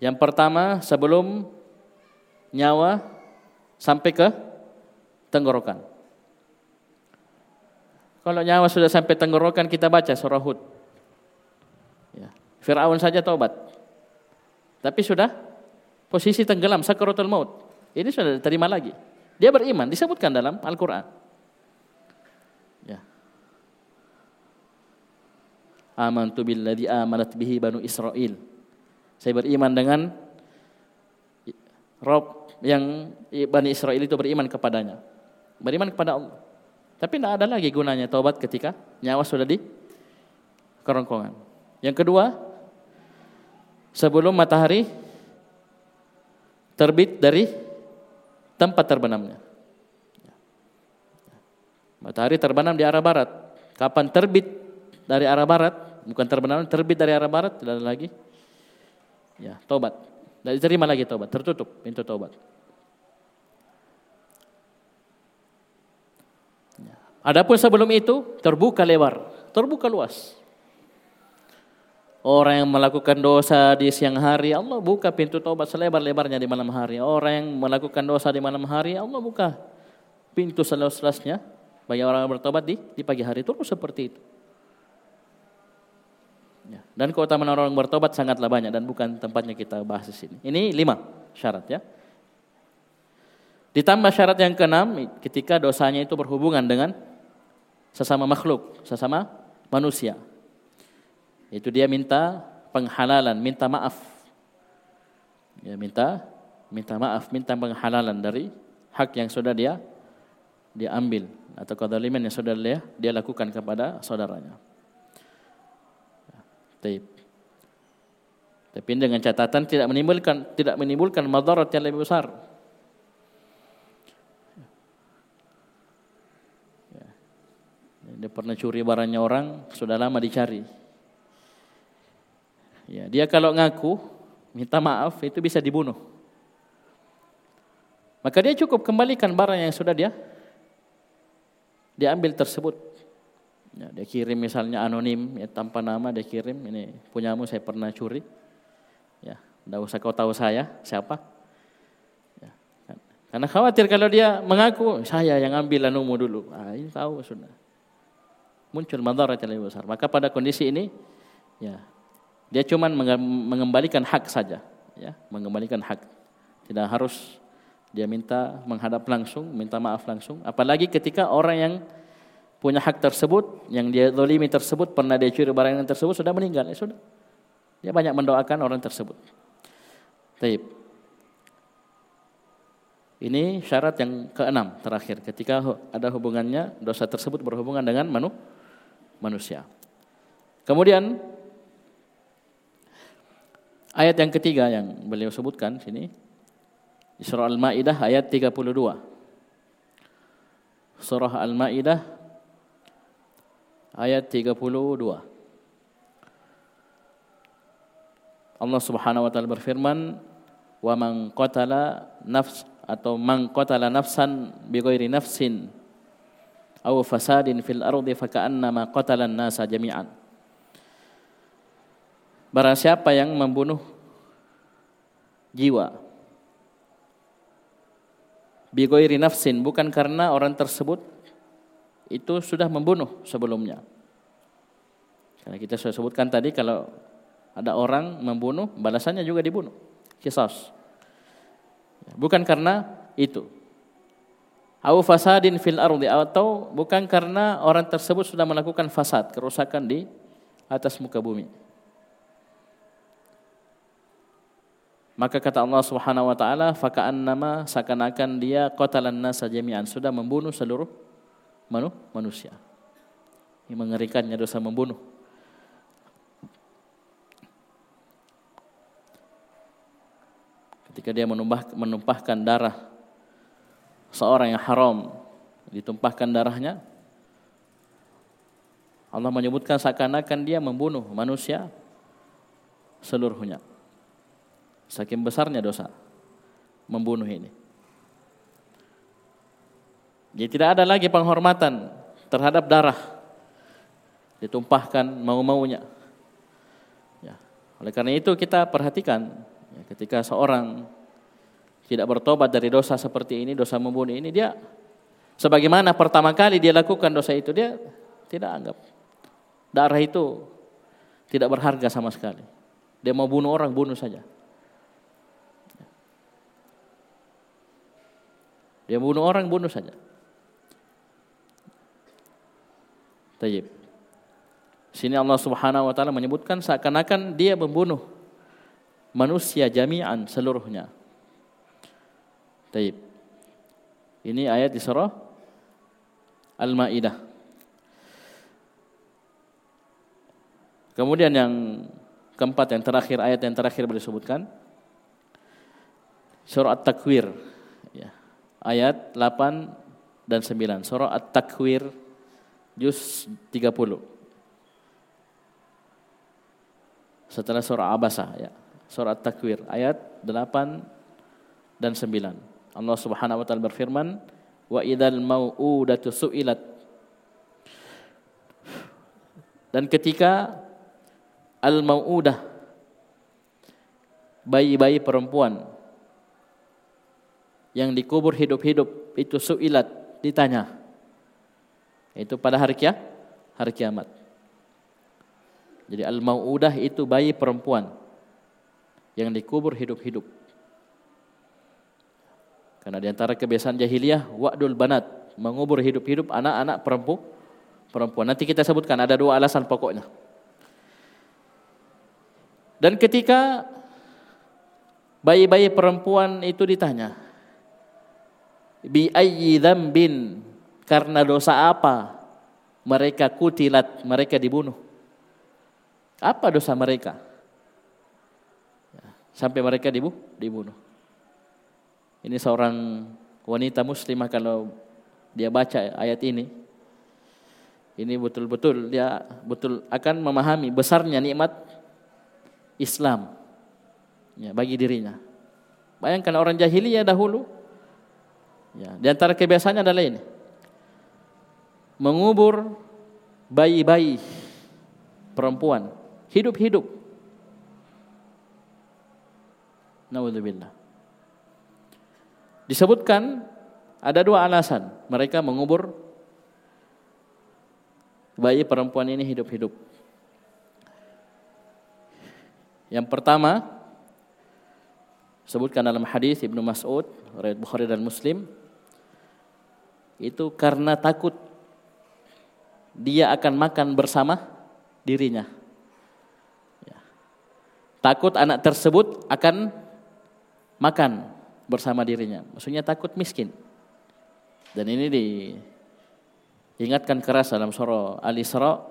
Yang pertama sebelum nyawa sampai ke tenggorokan. Kalau nyawa sudah sampai tenggorokan kita baca surah Hud. Ya. Fir'aun saja tobat. Tapi sudah posisi tenggelam sakaratul maut. Ini sudah terima lagi. Dia beriman disebutkan dalam Al-Qur'an. amantu billadzi amanat bihi banu Israel. Saya beriman dengan Rob yang Bani Israel itu beriman kepadanya. Beriman kepada Allah. Tapi tidak ada lagi gunanya taubat ketika nyawa sudah di kerongkongan. Yang kedua, sebelum matahari terbit dari tempat terbenamnya. Matahari terbenam di arah barat. Kapan terbit dari arah barat, bukan terbenam, terbit dari arah barat, tidak ada lagi. Ya, tobat. Tidak diterima lagi tobat, tertutup pintu tobat. Adapun sebelum itu terbuka lebar, terbuka luas. Orang yang melakukan dosa di siang hari, Allah buka pintu taubat selebar-lebarnya di malam hari. Orang yang melakukan dosa di malam hari, Allah buka pintu seluas-luasnya bagi orang yang bertobat di, di pagi hari. Terus seperti itu. Ya. Dan keutamaan orang yang bertobat sangatlah banyak dan bukan tempatnya kita bahas di sini. Ini lima syarat ya. Ditambah syarat yang keenam ketika dosanya itu berhubungan dengan sesama makhluk, sesama manusia. Itu dia minta penghalalan, minta maaf. Ya, minta minta maaf, minta penghalalan dari hak yang sudah dia dia ambil atau kezaliman yang sudah dia, dia lakukan kepada saudaranya. Ya, Tapi dengan catatan tidak menimbulkan tidak menimbulkan madarat yang lebih besar. Dia pernah curi barangnya orang, sudah lama dicari. Ya, dia kalau ngaku minta maaf itu bisa dibunuh. Maka dia cukup kembalikan barang yang sudah dia diambil tersebut. Ya, dia kirim misalnya anonim ya, tanpa nama dia kirim ini punyamu saya pernah curi. Ya, tidak usah kau tahu saya siapa. Ya, kan. Karena khawatir kalau dia mengaku saya yang ambil anumu dulu. Ah, ini tahu sudah. Muncul madarat yang lebih besar. Maka pada kondisi ini ya dia cuma mengembalikan hak saja, ya, mengembalikan hak. Tidak harus dia minta menghadap langsung, minta maaf langsung. Apalagi ketika orang yang punya hak tersebut, yang dia dolimi tersebut, pernah dia curi barang yang tersebut, sudah meninggal. Ya sudah. Dia banyak mendoakan orang tersebut. Taib. Ini syarat yang keenam terakhir. Ketika ada hubungannya, dosa tersebut berhubungan dengan manu, manusia. Kemudian Ayat yang ketiga yang beliau sebutkan sini Surah Al-Maidah ayat 32. Surah Al-Maidah ayat 32. Allah Subhanahu wa taala berfirman, "Wa man qatala nafs atau man qatala nafsan bighairi nafsin aw fasadin fil ardi faka'annama qatala an-nasa jami'an." Barang siapa yang membunuh jiwa bigoiri nafsin bukan karena orang tersebut itu sudah membunuh sebelumnya. Karena kita sudah sebutkan tadi kalau ada orang membunuh balasannya juga dibunuh. Kisos. Bukan karena itu. Au fasadin fil ardi atau bukan karena orang tersebut sudah melakukan fasad, kerusakan di atas muka bumi. Maka kata Allah Subhanahu wa taala, nama seakan-akan dia qatalan nasa jami'an, sudah membunuh seluruh manu, manusia. Ini mengerikannya dosa membunuh. Ketika dia menumpah, menumpahkan darah seorang yang haram, ditumpahkan darahnya, Allah menyebutkan seakan-akan dia membunuh manusia seluruhnya. Saking besarnya dosa membunuh ini. Jadi tidak ada lagi penghormatan terhadap darah ditumpahkan mau-maunya. Ya. Oleh karena itu kita perhatikan ya, ketika seorang tidak bertobat dari dosa seperti ini, dosa membunuh ini, dia sebagaimana pertama kali dia lakukan dosa itu, dia tidak anggap darah itu tidak berharga sama sekali. Dia mau bunuh orang, bunuh saja. Dia bunuh orang, bunuh saja. Tayyib. Sini Allah Subhanahu wa taala menyebutkan seakan-akan dia membunuh manusia jami'an seluruhnya. Tayyib. Ini ayat di surah Al-Maidah. Kemudian yang keempat yang terakhir ayat yang terakhir boleh disebutkan surah At-Takwir ayat 8 dan 9. Surah At-Takwir juz 30. Setelah surah Abasa ya. Surah At-Takwir ayat 8 dan 9. Allah Subhanahu wa taala berfirman, "Wa idzal mau'udatu su'ilat Dan ketika al-mau'udah bayi-bayi perempuan yang dikubur hidup-hidup itu suilat ditanya. Itu pada hari kia, hari kiamat. Jadi al-mau'udah itu bayi perempuan yang dikubur hidup-hidup. Karena di antara kebiasaan jahiliyah wa'dul banat, mengubur hidup-hidup anak-anak perempuan. Perempuan. Nanti kita sebutkan ada dua alasan pokoknya. Dan ketika bayi-bayi perempuan itu ditanya, bi ayyi dzambin karena dosa apa mereka kutilat mereka dibunuh apa dosa mereka ya, sampai mereka dibunuh ini seorang wanita muslimah kalau dia baca ayat ini ini betul-betul dia betul akan memahami besarnya nikmat Islam ya, bagi dirinya bayangkan orang jahiliyah dahulu Ya, di antara kebiasaannya adalah ini. Mengubur bayi-bayi perempuan hidup-hidup. Naudzubillah. Disebutkan ada dua alasan mereka mengubur bayi perempuan ini hidup-hidup. Yang pertama sebutkan dalam hadis Ibnu Mas'ud riwayat Bukhari dan Muslim itu karena takut dia akan makan bersama dirinya. Ya. Takut anak tersebut akan makan bersama dirinya. Maksudnya takut miskin. Dan ini diingatkan keras dalam surah Al-Isra,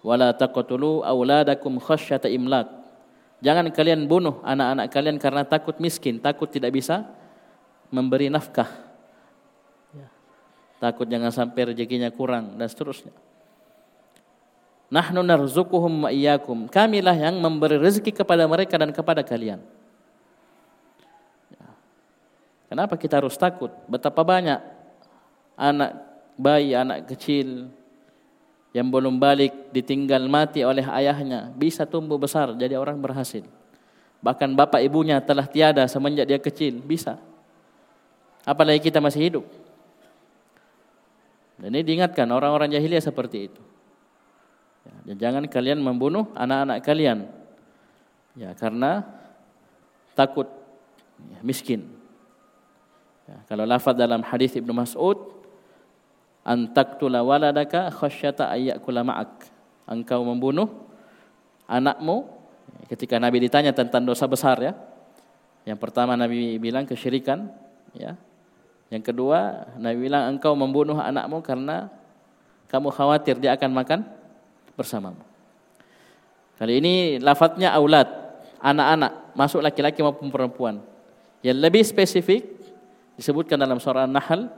"Wala taqtulu auladakum khasyata imlak." Jangan kalian bunuh anak-anak kalian karena takut miskin, takut tidak bisa memberi nafkah Takut jangan sampai rezekinya kurang dan seterusnya. Nahnu narzukuhum wa iyyakum. Kamilah yang memberi rezeki kepada mereka dan kepada kalian. Kenapa kita harus takut? Betapa banyak anak bayi, anak kecil yang belum balik ditinggal mati oleh ayahnya bisa tumbuh besar jadi orang berhasil. Bahkan bapak ibunya telah tiada semenjak dia kecil, bisa. Apalagi kita masih hidup. Dan ini diingatkan orang-orang jahiliyah seperti itu. Ya, jangan kalian membunuh anak-anak kalian. Ya, karena takut ya, miskin. Ya, kalau lafaz dalam hadis Ibnu Mas'ud, antaktula waladaka khasyata ayyakula ma'ak. Engkau membunuh anakmu ketika Nabi ditanya tentang dosa besar ya. Yang pertama Nabi bilang kesyirikan ya. Yang kedua, Nabi bilang engkau membunuh anakmu karena kamu khawatir dia akan makan bersamamu. Kali ini lafadznya aulad, anak-anak, masuk laki-laki maupun perempuan. Yang lebih spesifik disebutkan dalam surah An-Nahl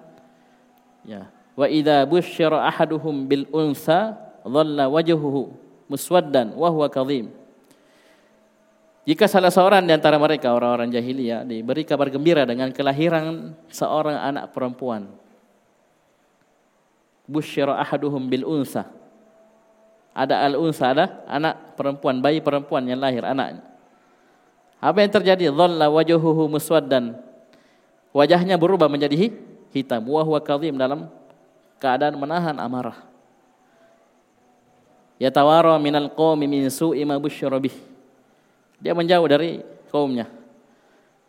ya, wa idza busyira ahaduhum bil unsa dhalla wajhuhu muswaddan wa huwa kadhim. Jika salah seorang di antara mereka orang-orang jahiliyah diberi kabar gembira dengan kelahiran seorang anak perempuan. Busyira ahaduhum bil unsa. Ada al unsa ada anak perempuan, bayi perempuan yang lahir anaknya. Apa yang terjadi? Dhalla wajhuhu muswaddan. Wajahnya berubah menjadi hitam. Wa huwa kadhim dalam keadaan menahan amarah. Yatawara minal qawmi min su'i ma busyira bih dia menjauh dari kaumnya.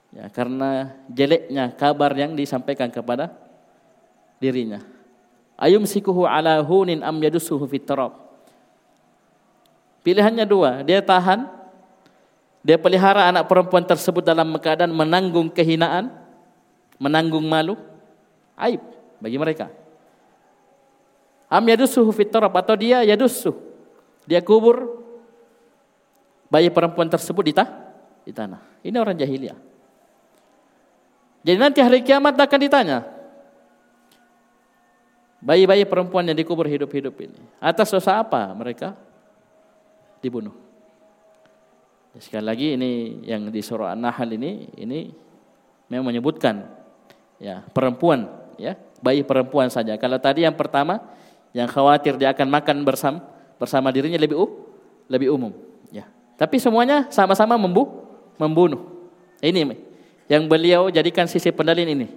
Ya, karena jeleknya kabar yang disampaikan kepada dirinya. Ayum sikuhu ala hunin am yadusuhu fit Pilihannya dua, dia tahan, dia pelihara anak perempuan tersebut dalam keadaan menanggung kehinaan, menanggung malu, aib bagi mereka. Am yadusuhu fit atau dia yadusuh, dia kubur bayi perempuan tersebut di, ta di tanah. Ini orang jahiliyah. Jadi nanti hari kiamat akan ditanya. Bayi-bayi perempuan yang dikubur hidup-hidup ini. Atas dosa apa mereka dibunuh? Sekali lagi ini yang di surah An-Nahl ini ini memang menyebutkan ya perempuan ya bayi perempuan saja. Kalau tadi yang pertama yang khawatir dia akan makan bersama bersama dirinya lebih uh, lebih umum. Ya. Tapi semuanya sama-sama membu membunuh. Ini yang beliau jadikan sisi pendalil ini.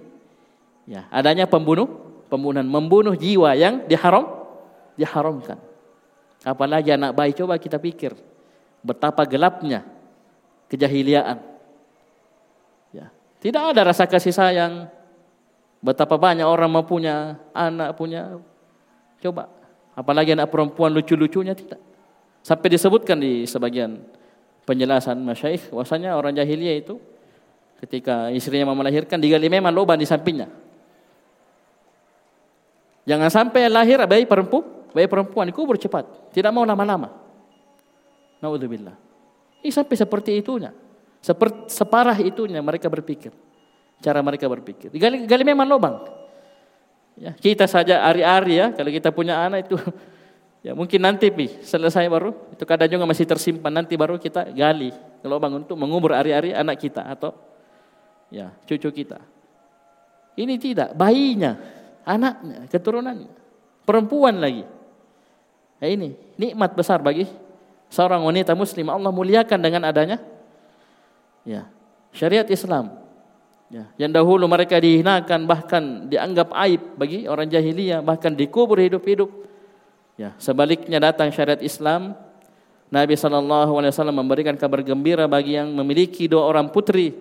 Ya, adanya pembunuh, pembunuhan, membunuh jiwa yang diharam, diharamkan. Apalagi anak bayi coba kita pikir betapa gelapnya kejahiliaan. Ya, tidak ada rasa kasih sayang. Betapa banyak orang mempunyai anak punya coba apalagi anak perempuan lucu-lucunya tidak. Sampai disebutkan di sebagian penjelasan masyaikh bahwasanya orang jahiliyah itu ketika istrinya mau melahirkan digali memang lubang di sampingnya. Jangan sampai lahir bayi perempuan, bayi perempuan dikubur cepat, tidak mau lama-lama. Naudzubillah. Ini sampai seperti itunya. Seperti separah itunya mereka berpikir. Cara mereka berpikir. Digali gali memang lubang. Ya, kita saja hari-hari ya, kalau kita punya anak itu *laughs* Ya mungkin nanti pi selesai baru itu kadang juga masih tersimpan nanti baru kita gali lubang untuk mengubur ari-ari anak kita atau ya cucu kita. Ini tidak bayinya, anaknya, keturunannya, perempuan lagi. Nah ini nikmat besar bagi seorang wanita muslim Allah muliakan dengan adanya ya syariat Islam. Ya, yang dahulu mereka dihinakan bahkan dianggap aib bagi orang jahiliyah bahkan dikubur hidup-hidup Ya, sebaliknya datang syariat Islam, Nabi wasallam memberikan kabar gembira bagi yang memiliki dua orang putri.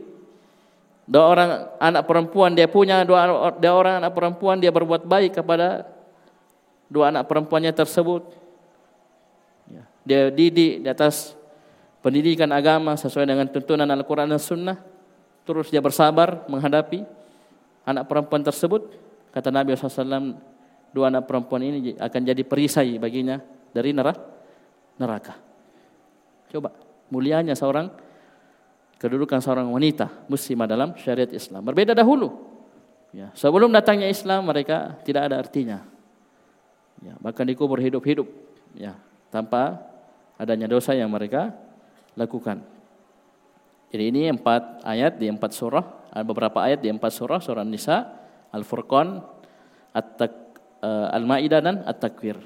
Dua orang anak perempuan dia punya, dua, dua orang anak perempuan dia berbuat baik kepada dua anak perempuannya tersebut. Ya, dia didik di atas pendidikan agama sesuai dengan tuntunan Al-Quran dan Sunnah. Terus dia bersabar menghadapi anak perempuan tersebut. Kata Nabi SAW, dua anak perempuan ini akan jadi perisai baginya dari neraka. Coba mulianya seorang kedudukan seorang wanita muslimah dalam syariat Islam. Berbeda dahulu. Ya, sebelum datangnya Islam mereka tidak ada artinya. Ya, bahkan dikubur hidup-hidup ya, tanpa adanya dosa yang mereka lakukan. Jadi ini empat ayat di empat surah, ada beberapa ayat di empat surah, surah Nisa, Al-Furqan, uh, Al-Maidah dan At-Takwir.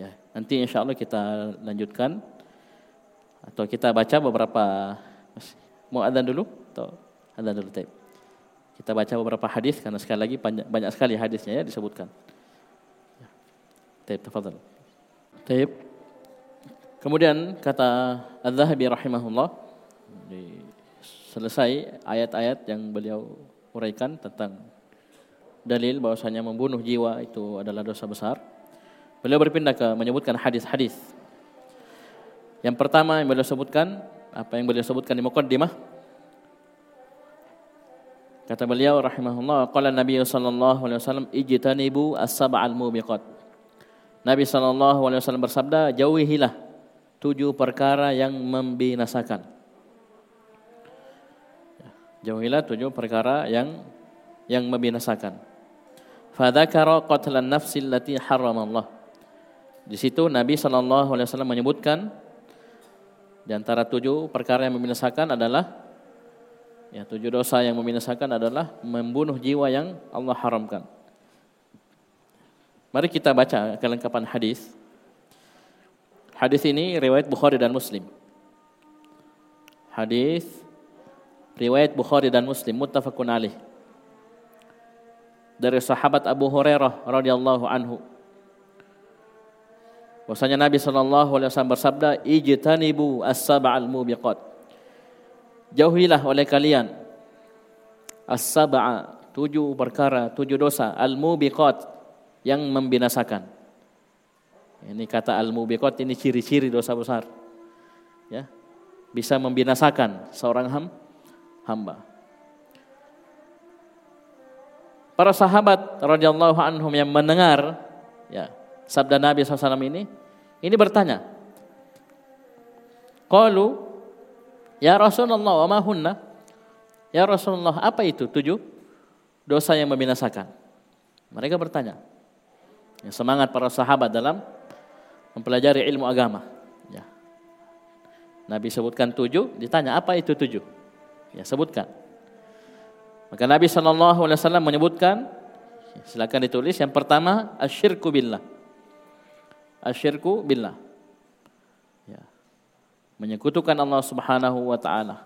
Ya, nanti insya Allah kita lanjutkan atau kita baca beberapa mau adzan dulu atau adzan dulu taib. Kita baca beberapa hadis karena sekali lagi banyak, banyak sekali hadisnya ya disebutkan. Ya. Taib, tafadhal. Taib. Kemudian kata Az-Zahabi rahimahullah di selesai ayat-ayat yang beliau uraikan tentang dalil bahwasanya membunuh jiwa itu adalah dosa besar. Beliau berpindah ke menyebutkan hadis-hadis. Yang pertama yang beliau sebutkan, apa yang beliau sebutkan di muqaddimah. Kata beliau rahimahullah, qala Nabi sallallahu alaihi wasallam ijtanibu as-sab'al mubiqat. Nabi sallallahu alaihi wasallam bersabda, jauhilah tujuh perkara yang membinasakan. Jauhilah tujuh perkara yang yang membinasakan. Fadzakara qatlan nafsi allati Allah. Di situ Nabi wasallam menyebutkan di antara tujuh perkara yang membinasakan adalah ya tujuh dosa yang membinasakan adalah membunuh jiwa yang Allah haramkan. Mari kita baca kelengkapan hadis. Hadis ini riwayat Bukhari dan Muslim. Hadis riwayat Bukhari dan Muslim muttafaqun alaih dari sahabat Abu Hurairah radhiyallahu anhu. Bahwasanya Nabi sallallahu alaihi wasallam bersabda, "Ijtanibu as-sab'al mubiqat." Jauhilah oleh kalian as-sab'a, tujuh perkara, tujuh dosa al-mubiqat yang membinasakan. Ini kata al-mubiqat ini ciri-ciri dosa besar. Ya. Bisa membinasakan seorang ham, hamba. Para sahabat radhiyallahu anhum yang mendengar ya sabda Nabi SAW ini, ini bertanya, Qalu, Ya Rasulullah, wa mahunna? Ya Rasulullah, apa itu tujuh dosa yang membinasakan? Mereka bertanya. Ya, semangat para sahabat dalam mempelajari ilmu agama. Ya. Nabi sebutkan tujuh, ditanya apa itu tujuh? Ya, sebutkan. Maka Nabi Shallallahu Alaihi Wasallam menyebutkan, silakan ditulis. Yang pertama, asyirku billah. Asyirku billah. menyekutukan Allah Subhanahu wa taala.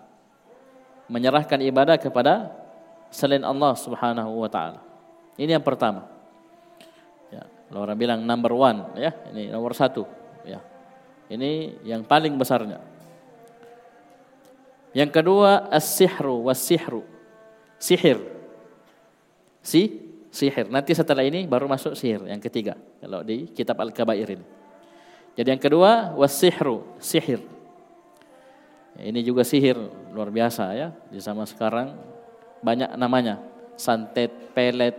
Menyerahkan ibadah kepada selain Allah Subhanahu wa taala. Ini yang pertama. Ya, kalau orang bilang number one, ya, ini nomor satu. Ya, ini yang paling besarnya. Yang kedua as-sihru was-sihru. Sihir. Si sihir. Nanti setelah ini baru masuk sihir yang ketiga kalau di kitab Al-Kabair ini. Jadi yang kedua was-sihru, sihir. Ini juga sihir luar biasa ya di zaman sekarang banyak namanya santet, pelet,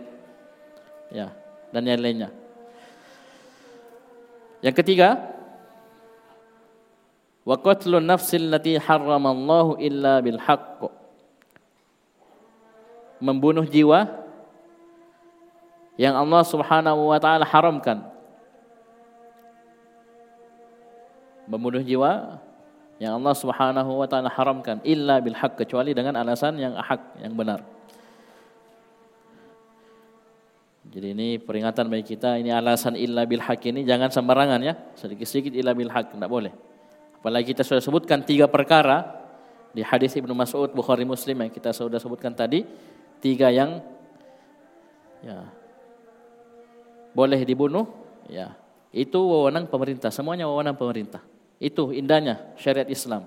ya dan yang lainnya. Yang ketiga, wa qatlun nafsil lati harramallahu illa bil haqq. Membunuh jiwa yang Allah Subhanahu wa taala haramkan. Membunuh jiwa yang Allah Subhanahu wa taala haramkan illa bil haqq kecuali dengan alasan yang hak, yang benar. Jadi ini peringatan bagi kita, ini alasan illa bil haq ini jangan sembarangan ya. Sedikit-sedikit illa bil haq, tidak boleh. Apalagi kita sudah sebutkan tiga perkara di hadis Ibnu Mas'ud Bukhari Muslim yang kita sudah sebutkan tadi, tiga yang ya boleh dibunuh, ya. Itu wewenang pemerintah, semuanya wewenang pemerintah. Itu indahnya syariat Islam.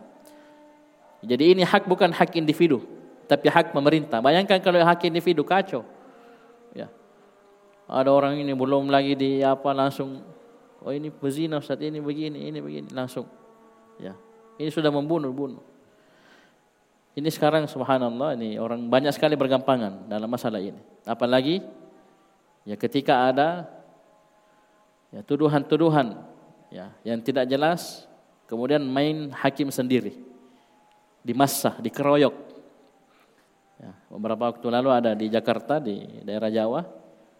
Jadi ini hak bukan hak individu, tapi hak pemerintah. Bayangkan kalau hak individu kacau. Ya, ada orang ini belum lagi di apa langsung oh ini pezina Ustaz ini begini ini begini langsung ya. Ini sudah membunuh bunuh. Ini sekarang subhanallah ini orang banyak sekali bergampangan dalam masalah ini. Apalagi ya ketika ada ya tuduhan-tuduhan ya yang tidak jelas kemudian main hakim sendiri. Dimassah dikeroyok ya, beberapa waktu lalu ada di Jakarta di daerah Jawa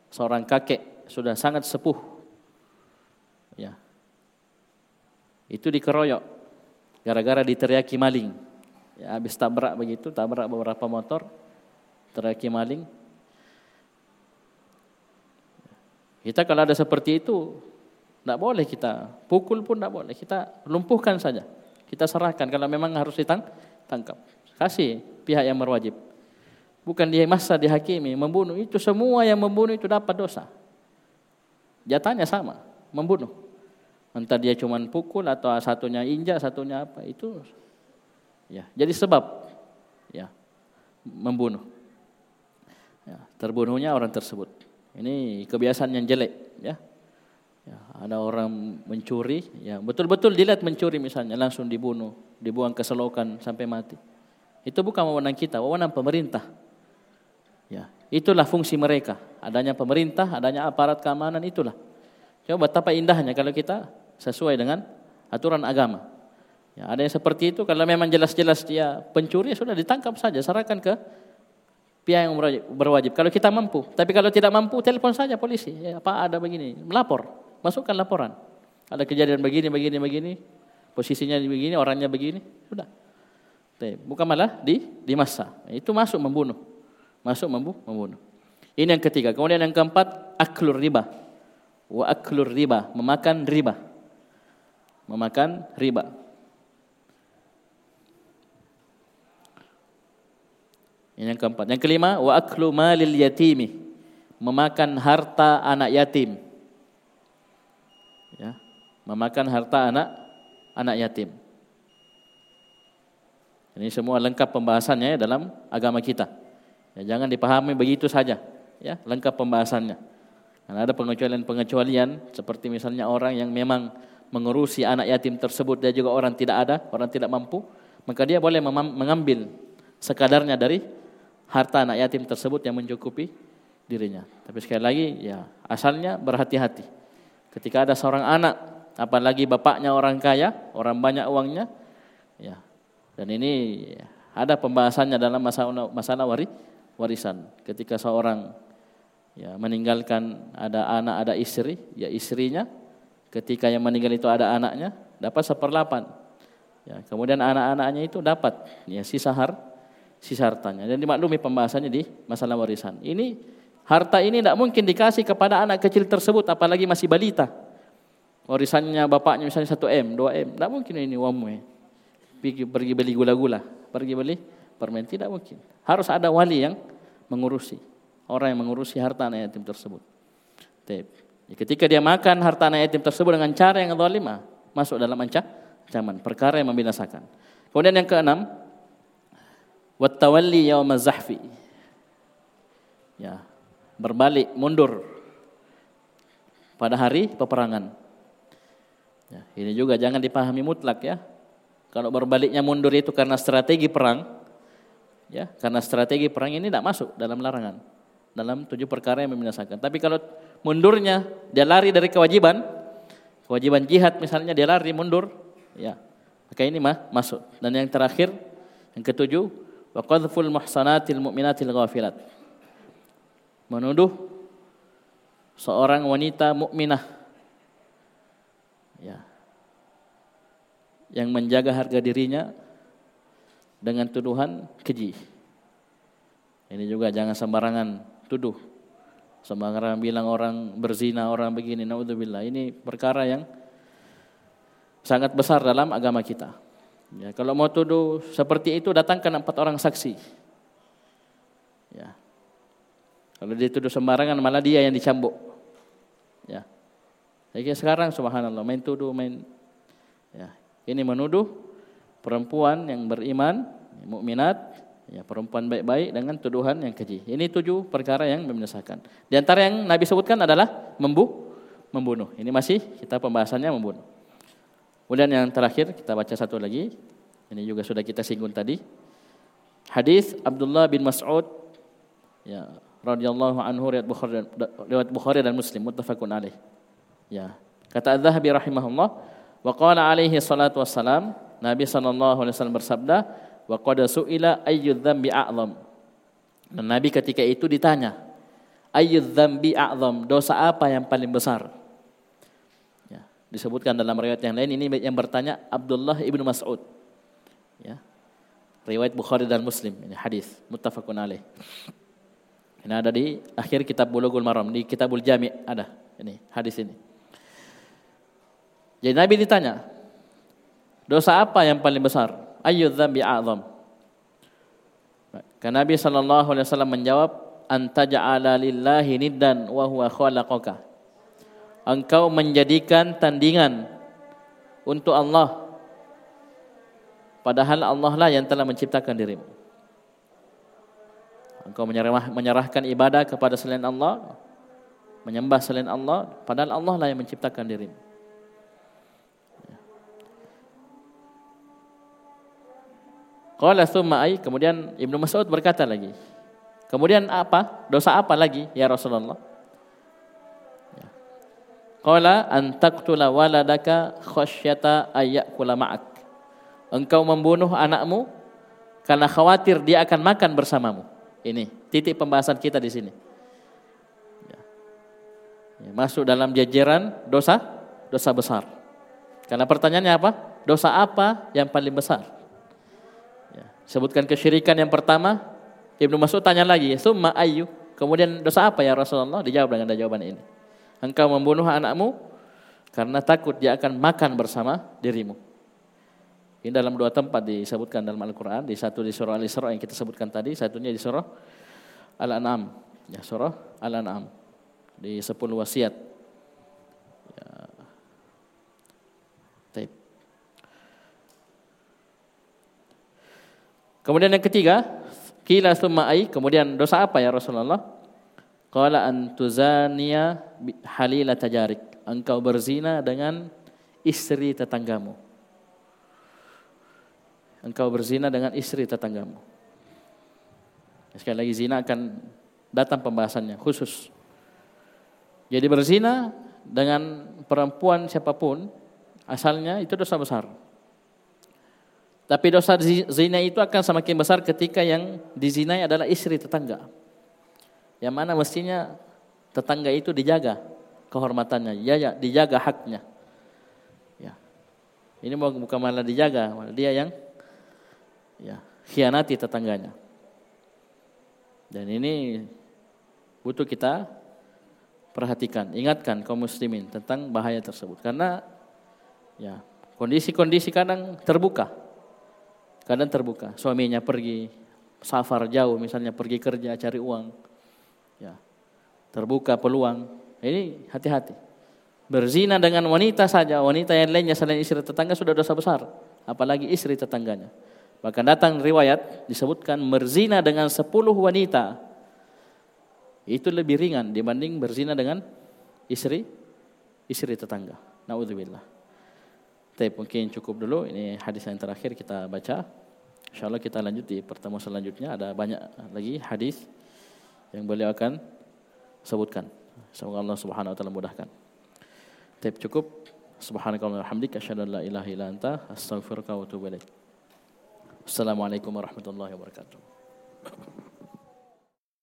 seorang kakek sudah sangat sepuh. Ya. Itu dikeroyok gara-gara diteriaki maling. Ya, habis tabrak begitu, tabrak beberapa motor, teriaki maling. Kita kalau ada seperti itu, tidak boleh kita pukul pun tidak boleh. Kita lumpuhkan saja. Kita serahkan kalau memang harus ditangkap. Kasih pihak yang berwajib. Bukan dia masa dihakimi, membunuh. Itu semua yang membunuh itu dapat dosa. Jatahnya sama, membunuh. Entah dia cuma pukul atau satunya injak, satunya apa. Itu ya, jadi sebab ya membunuh. Ya, terbunuhnya orang tersebut. Ini kebiasaan yang jelek, ya. Ya, ada orang mencuri, ya betul-betul dilihat mencuri misalnya langsung dibunuh, dibuang ke selokan sampai mati. Itu bukan wewenang kita, wewenang pemerintah. Ya, itulah fungsi mereka. Adanya pemerintah, adanya aparat keamanan itulah. Coba betapa indahnya kalau kita sesuai dengan aturan agama. Ya, ada yang seperti itu kalau memang jelas-jelas dia pencuri ya sudah ditangkap saja, serahkan ke pihak yang berwajib. Kalau kita mampu, tapi kalau tidak mampu telepon saja polisi. Ya, apa ada begini, melapor, masukkan laporan. Ada kejadian begini, begini, begini, posisinya begini, orangnya begini, sudah. Bukan malah di masa. Itu masuk membunuh masuk membunuh. Ini yang ketiga. Kemudian yang keempat, aklur riba. Wa aklur riba, memakan riba. Memakan riba. Ini yang keempat. Yang kelima, wa aklu malil yatimi. Memakan harta anak yatim. Ya, memakan harta anak anak yatim. Ini semua lengkap pembahasannya ya dalam agama kita. Ya, jangan dipahami begitu saja, ya, lengkap pembahasannya. Karena ada pengecualian-pengecualian seperti misalnya orang yang memang mengurusi anak yatim tersebut dia juga orang tidak ada, orang tidak mampu, maka dia boleh mengambil sekadarnya dari harta anak yatim tersebut yang mencukupi dirinya. Tapi sekali lagi ya asalnya berhati-hati. Ketika ada seorang anak, apalagi bapaknya orang kaya, orang banyak uangnya, ya. Dan ini ada pembahasannya dalam masalah masalah waris warisan. Ketika seorang ya meninggalkan ada anak, ada istri, ya istrinya ketika yang meninggal itu ada anaknya dapat seperlapan. Ya, kemudian anak-anaknya itu dapat ya sisa har sisa hartanya. Dan dimaklumi pembahasannya di masalah warisan. Ini harta ini tidak mungkin dikasih kepada anak kecil tersebut apalagi masih balita. Warisannya bapaknya misalnya 1 M, 2 M, tidak mungkin ini uangmu. pergi, pergi beli gula-gula, pergi beli permen tidak mungkin. Harus ada wali yang mengurusi. Orang yang mengurusi harta anak yatim tersebut. Ketika dia makan harta anak yatim tersebut dengan cara yang zalimah, masuk dalam ancaman, perkara yang membinasakan. Kemudian yang keenam, wattawalli yaum zahfi. Ya, berbalik mundur pada hari peperangan. Ya, ini juga jangan dipahami mutlak ya. Kalau berbaliknya mundur itu karena strategi perang, ya, karena strategi perang ini tidak masuk dalam larangan, dalam tujuh perkara yang membinasakan. Tapi kalau mundurnya dia lari dari kewajiban, kewajiban jihad misalnya dia lari mundur, ya, maka ini mah masuk. Dan yang terakhir, yang ketujuh, wa qadhful muhsanatil mu'minatil ghafilat. Menuduh seorang wanita mukminah ya yang menjaga harga dirinya dengan tuduhan keji. Ini juga jangan sembarangan tuduh. Sembarangan bilang orang berzina, orang begini, naudzubillah. Ini perkara yang sangat besar dalam agama kita. Ya, kalau mau tuduh seperti itu datangkan empat orang saksi. Ya. Kalau dia tuduh sembarangan malah dia yang dicambuk. Ya. Jadi sekarang subhanallah main tuduh main ya ini menuduh perempuan yang beriman, mukminat, ya perempuan baik-baik dengan tuduhan yang keji. Ini tujuh perkara yang membinasakan. Di antara yang Nabi sebutkan adalah membu membunuh. Ini masih kita pembahasannya membunuh. Kemudian yang terakhir kita baca satu lagi. Ini juga sudah kita singgung tadi. Hadis Abdullah bin Mas'ud ya radhiyallahu anhu riwayat Bukhari riwayat Bukhari dan Muslim muttafaqun alaih. Ya. Kata Az-Zahabi rahimahullah Wa qala alaihi salatu wassalam, Nabi sallallahu alaihi wasallam bersabda, wa qad su'ila a'zam. Dan Nabi ketika itu ditanya, ayyudz a'zam, dosa apa yang paling besar? Ya, disebutkan dalam riwayat yang lain ini yang bertanya Abdullah ibnu Mas'ud. Ya. Riwayat Bukhari dan Muslim ini hadis muttafaqun alaih. Ini ada di akhir kitab Bulughul Maram di Kitabul Jami' ada ini hadis ini. Jadi Nabi ditanya, dosa apa yang paling besar? Ayu dzambi a'zam. Karena Nabi sallallahu alaihi wasallam menjawab, anta ja'ala lillahi niddan wa huwa khalaqaka. Engkau menjadikan tandingan untuk Allah padahal Allah lah yang telah menciptakan dirimu. Engkau menyerah, menyerahkan ibadah kepada selain Allah, menyembah selain Allah, padahal Allah lah yang menciptakan dirimu. Qala thumma ay, kemudian Ibnu Mas'ud berkata lagi. Kemudian apa? Dosa apa lagi ya Rasulullah? Ya. Qala an taqtula waladaka khasyata ayyakula ma'ak. Engkau membunuh anakmu karena khawatir dia akan makan bersamamu. Ini titik pembahasan kita di sini. Ya. Ya, masuk dalam jajaran dosa dosa besar. Karena pertanyaannya apa? Dosa apa yang paling besar? Sebutkan kesyirikan yang pertama, Ibnu Mas'ud tanya lagi, "Summa ayu?" Kemudian dosa apa ya Rasulullah? Dijawab dengan jawaban ini. Engkau membunuh anakmu karena takut dia akan makan bersama dirimu. Ini dalam dua tempat disebutkan dalam Al-Quran. Di satu di surah Al-Isra yang kita sebutkan tadi. Satunya di surah Al-An'am. Ya, surah Al-An'am. Di sepuluh wasiat. Kemudian yang ketiga, kila summa ai, kemudian dosa apa ya Rasulullah? Qala antuzania halila tajarik. Engkau berzina dengan istri tetanggamu. Engkau berzina dengan istri tetanggamu. Sekali lagi zina akan datang pembahasannya khusus. Jadi berzina dengan perempuan siapa pun asalnya itu dosa besar. Tapi dosa zina itu akan semakin besar ketika yang dizinai adalah istri tetangga. Yang mana mestinya tetangga itu dijaga kehormatannya, ya, ya dijaga haknya. Ya. Ini bukan malah dijaga, dia yang ya khianati tetangganya. Dan ini butuh kita perhatikan, ingatkan kaum muslimin tentang bahaya tersebut karena ya kondisi-kondisi kadang terbuka Kadang terbuka, suaminya pergi safar jauh misalnya pergi kerja cari uang. Ya. Terbuka peluang. Ini hati-hati. Berzina dengan wanita saja, wanita yang lainnya selain istri tetangga sudah dosa besar, apalagi istri tetangganya. Bahkan datang riwayat disebutkan berzina dengan sepuluh wanita itu lebih ringan dibanding berzina dengan istri istri tetangga. Nauzubillah. Tapi mungkin cukup dulu ini hadis yang terakhir kita baca. Insyaallah kita lanjut di pertemuan selanjutnya ada banyak lagi hadis yang beliau akan sebutkan. Semoga Allah Subhanahu wa taala mudahkan. Tapi cukup. Subhanakallahumma wa bihamdika asyhadu la ilaha anta wa atubu. Assalamualaikum warahmatullahi wabarakatuh.